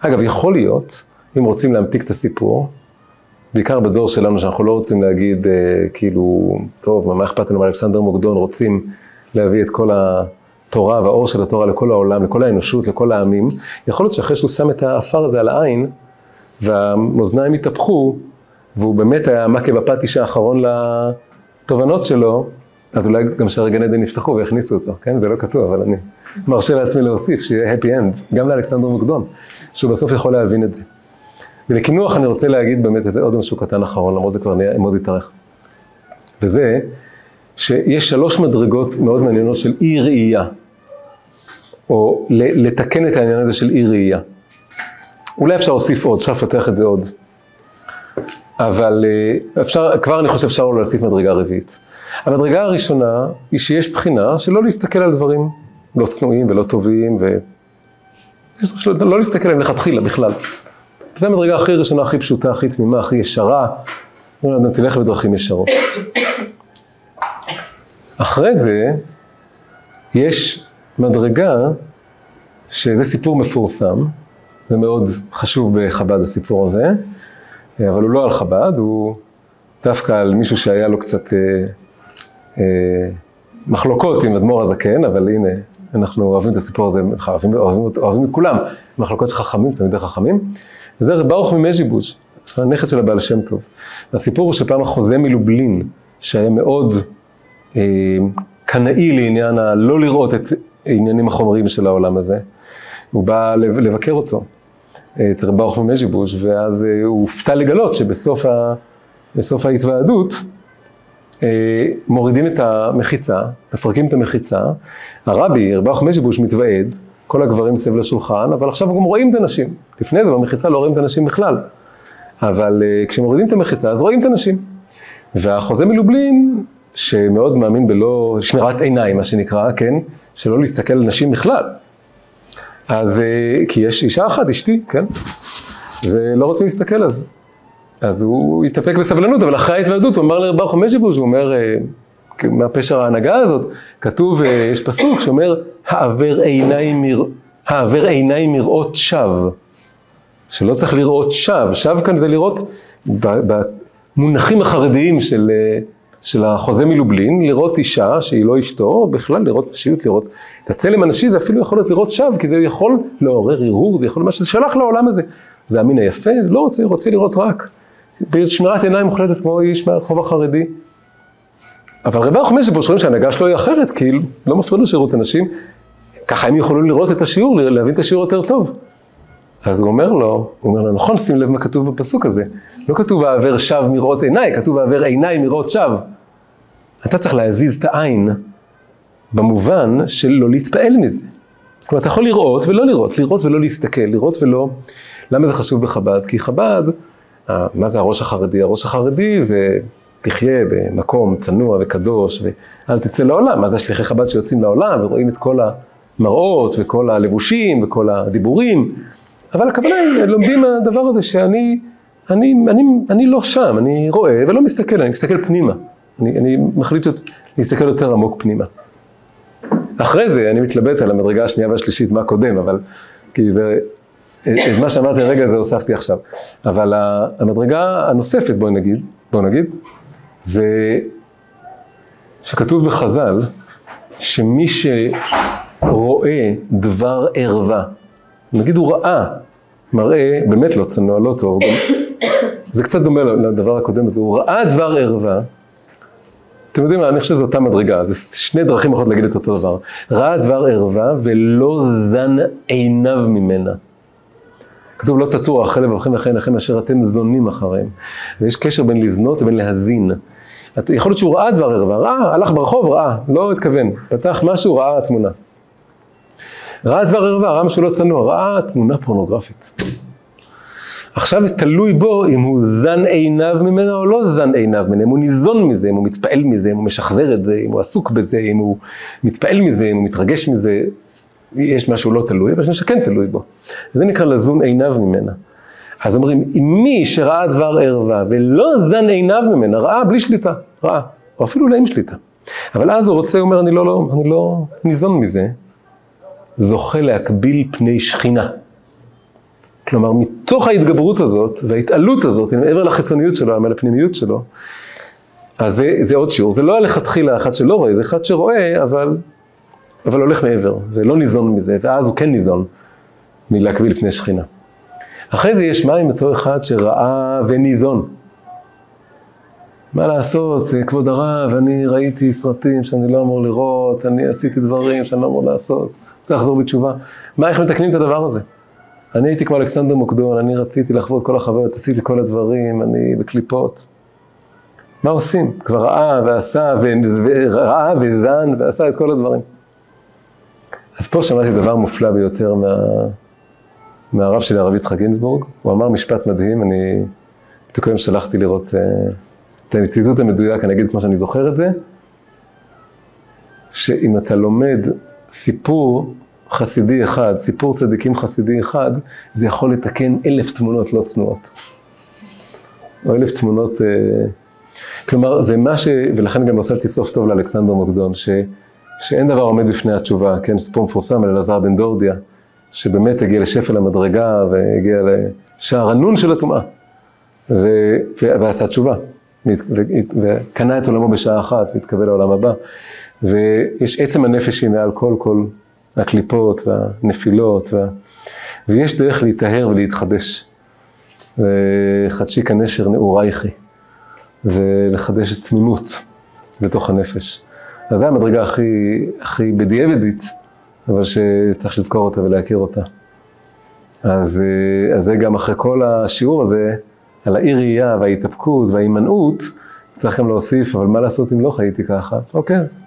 אגב, יכול להיות, אם רוצים להמתיק את הסיפור, בעיקר בדור שלנו, שאנחנו לא רוצים להגיד, אה, כאילו, טוב, מה אכפת לנו מאלכסנדר מוקדון, רוצים להביא את כל התורה והאור של התורה לכל העולם, לכל האנושות, לכל העמים, יכול להיות שאחרי שהוא שם את האפר הזה על העין, והמאזניים התהפכו, והוא באמת היה המכה בפטיש האחרון לתובנות שלו, אז אולי גם שערי גן עדן יפתחו ויכניסו אותו, כן? זה לא כתוב, אבל אני מרשה לעצמי להוסיף, שיהיה happy end, גם לאלכסנדר מוקדון, שהוא בסוף יכול להבין את זה. ולקינוח אני רוצה להגיד באמת איזה עוד משהו קטן אחרון, למרות זה כבר נהיה מאוד יתארך. וזה שיש שלוש מדרגות מאוד מעניינות של אי ראייה, או לתקן את העניין הזה של אי ראייה. אולי אפשר להוסיף עוד, אפשר לפתח את זה עוד. אבל אה, אפשר, כבר אני חושב אפשר להוסיף מדרגה רביעית. המדרגה הראשונה היא שיש בחינה של לא להסתכל על דברים לא צנועים ולא טובים, ו... לא להסתכל עליהם לכתחילה בכלל. זו המדרגה הכי ראשונה, הכי פשוטה, הכי תמימה, הכי ישרה. אומרים לאדם, תלך בדרכים ישרות. אחרי זה, יש מדרגה, שזה סיפור מפורסם, זה מאוד חשוב בחב"ד הסיפור הזה, אבל הוא לא על חב"ד, הוא דווקא על מישהו שהיה לו קצת אה, מחלוקות עם אדמו"ר הזקן, אבל הנה, אנחנו אוהבים את הסיפור הזה, אוהבים, אוהבים, אוהבים את כולם, מחלוקות של חכמים, תלמידי חכמים. וזה ברוך ממז'יבוש, הנכד של הבעל שם טוב. הסיפור הוא שפעם החוזה מלובלין, שהיה מאוד אה, קנאי לעניין הלא לראות את העניינים החומריים של העולם הזה, הוא בא לבקר אותו, את רב ברוך ממז'יבוש, ואז אה, הוא הופתע לגלות שבסוף ה, ההתוועדות, אה, מורידים את המחיצה, מפרקים את המחיצה, הרבי, רב ברוך ממז'יבוש מתוועד, כל הגברים סביב לשולחן, אבל עכשיו גם רואים את הנשים. לפני זה במחיצה לא רואים את הנשים בכלל. אבל uh, כשמורידים את המחיצה אז רואים את הנשים. והחוזה מלובלין, שמאוד מאמין בלא שמירת עיניים, מה שנקרא, כן? שלא להסתכל על נשים בכלל. אז, uh, כי יש אישה אחת, אשתי, כן? ולא רוצים להסתכל, אז, אז הוא התאפק בסבלנות, אבל אחרי ההתוועדות הוא אמר לרב ברוך הוא אומר, uh, מהפשר ההנהגה הזאת, כתוב, אה, יש פסוק שאומר, העבר עיניים, מר... העבר עיניים מראות שווא. שלא צריך לראות שווא, שווא כאן זה לראות במונחים החרדיים של, אה, של החוזה מלובלין, לראות אישה שהיא לא אשתו, בכלל לראות נשיות, לראות את הצלם הנשי, זה אפילו יכול להיות לראות שווא, כי זה יכול לעורר הרהור, זה יכול להיות מה שזה שלח לעולם הזה. זה המין היפה, לא רוצה, רוצה לראות רק. בשמירת עיניים מוחלטת כמו איש מהרחוב החרדי. אבל רבי החמש פה שרואים שההנהגה שלו היא אחרת, כי לא מפריע לו שירות אנשים, ככה הם יכולים לראות את השיעור, להבין את השיעור יותר טוב. אז הוא אומר לו, הוא אומר לו, נכון, שים לב מה כתוב בפסוק הזה. לא כתוב העבר שב מראות עיניי, כתוב העבר עיניי מראות שב. אתה צריך להזיז את העין במובן של לא להתפעל מזה. כלומר, אתה יכול לראות ולא לראות, לראות ולא להסתכל, לראות ולא... למה זה חשוב בחב"ד? כי חב"ד, מה זה הראש החרדי? הראש החרדי זה תחיה במקום צנוע וקדוש, ואל תצא לעולם. מה זה השליחי חב"ד שיוצאים לעולם ורואים את כל המראות וכל הלבושים וכל הדיבורים. אבל הכוונה היא, לומדים מהדבר הזה שאני אני, אני, אני לא שם, אני רואה ולא מסתכל, אני מסתכל פנימה. אני, אני מחליט להסתכל יותר עמוק פנימה. אחרי זה אני מתלבט על המדרגה השנייה והשלישית, מה קודם, אבל כי זה, את מה שאמרתי הרגע הזה הוספתי עכשיו. אבל המדרגה הנוספת, בואי נגיד, בואו נגיד, זה שכתוב בחז"ל, שמי שרואה דבר ערווה, נגיד הוא ראה מראה באמת לא צנוע, לא טוב, זה קצת דומה לדבר הקודם הזה, הוא ראה דבר ערווה, אתם יודעים מה, אני חושב שזו אותה מדרגה, זה שני דרכים יכולות להגיד את אותו דבר. ראה דבר ערווה ולא זן עיניו ממנה. כתוב לא תטור אחרי לבבכם ואחרי עיניכם אשר אתם זונים אחריהם. ויש קשר בין לזנות לבין להזין. יכול להיות שהוא ראה דבר ערווה, ראה, הלך ברחוב, ראה, לא התכוון, פתח משהו, ראה תמונה. ראה דבר ערווה, ראה משהו לא צנוע, ראה תמונה פורנוגרפית. עכשיו תלוי בו אם הוא זן עיניו ממנה או לא זן עיניו ממנה, אם הוא ניזון מזה, אם הוא מתפעל מזה, אם הוא משחזר את זה, אם הוא עסוק בזה, אם הוא מתפעל מזה, אם הוא מתרגש מזה, יש משהו לא תלוי, אבל יש משהו שכן תלוי בו. זה נקרא לזון עיניו ממנה. אז אומרים, מי שראה דבר ערווה ולא זן עיניו ממנה, ראה בלי שליטה, ראה, או אפילו לא עם שליטה. אבל אז הוא רוצה, הוא אומר, אני לא, לא, אני לא ניזון מזה, זוכה להקביל פני שכינה. כלומר, מתוך ההתגברות הזאת וההתעלות הזאת, מעבר לחיצוניות שלו, מעל הפנימיות שלו, אז זה, זה עוד שיעור. זה לא הלכתחילה אחד שלא רואה, זה אחד שרואה, אבל, אבל הולך מעבר, ולא ניזון מזה, ואז הוא כן ניזון מלהקביל פני שכינה. אחרי זה יש מים אותו אחד שראה וניזון. מה לעשות, כבוד הרב, אני ראיתי סרטים שאני לא אמור לראות, אני עשיתי דברים שאני לא אמור לעשות, צריך לחזור בתשובה. מה, איך מתקנים את הדבר הזה? אני הייתי כמו אלכסנדר מוקדון, אני רציתי לחוות כל החוויות, עשיתי כל הדברים, אני בקליפות. מה עושים? כבר ראה ועשה, וראה וזן ועשה את כל הדברים. אז פה שמעתי דבר מופלא ביותר מה... מהרב שלי, הרב יצחק גינזבורג. הוא אמר משפט מדהים, אני בדיוק היום שלחתי לראות uh, את הציטוט המדויק, אני אגיד כמו שאני זוכר את זה, שאם אתה לומד סיפור חסידי אחד, סיפור צדיקים חסידי אחד, זה יכול לתקן אלף תמונות לא צנועות. או אלף תמונות... אה, כלומר, זה מה ש... ולכן גם הוספתי סוף טוב לאלכסנדר מוקדון, ש... שאין דבר עומד בפני התשובה, כן, סיפור מפורסם על אלעזר בן דורדיה, שבאמת הגיע לשפל המדרגה והגיע לשער הנון של הטומאה, ו... ועשה תשובה, וקנה את עולמו בשעה אחת והתקבל לעולם הבא. ויש עצם הנפש היא מעל כל כל הקליפות והנפילות, וה... ויש דרך להיטהר ולהתחדש. וחדשי כנשר נעורייכי, ולחדש את תמימות בתוך הנפש. אז זו המדרגה הכי, הכי בדיעבדית, אבל שצריך לזכור אותה ולהכיר אותה. אז, אז זה גם אחרי כל השיעור הזה, על האי ראייה וההתאפקות וההימנעות, צריך גם להוסיף, אבל מה לעשות אם לא חייתי ככה? אוקיי, אז,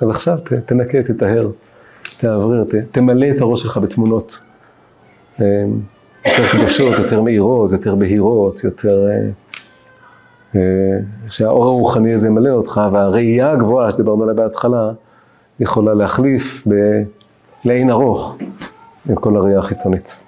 אז עכשיו ת, תנקה, תטהר. תאוורר, תמלא את הראש שלך בתמונות אמ, יותר קדושות, יותר מהירות, יותר בהירות, יותר... אה, שהאור הרוחני הזה ימלא אותך, והראייה הגבוהה שדיברנו עליה בהתחלה, יכולה להחליף לאין ארוך את כל הראייה החיצונית.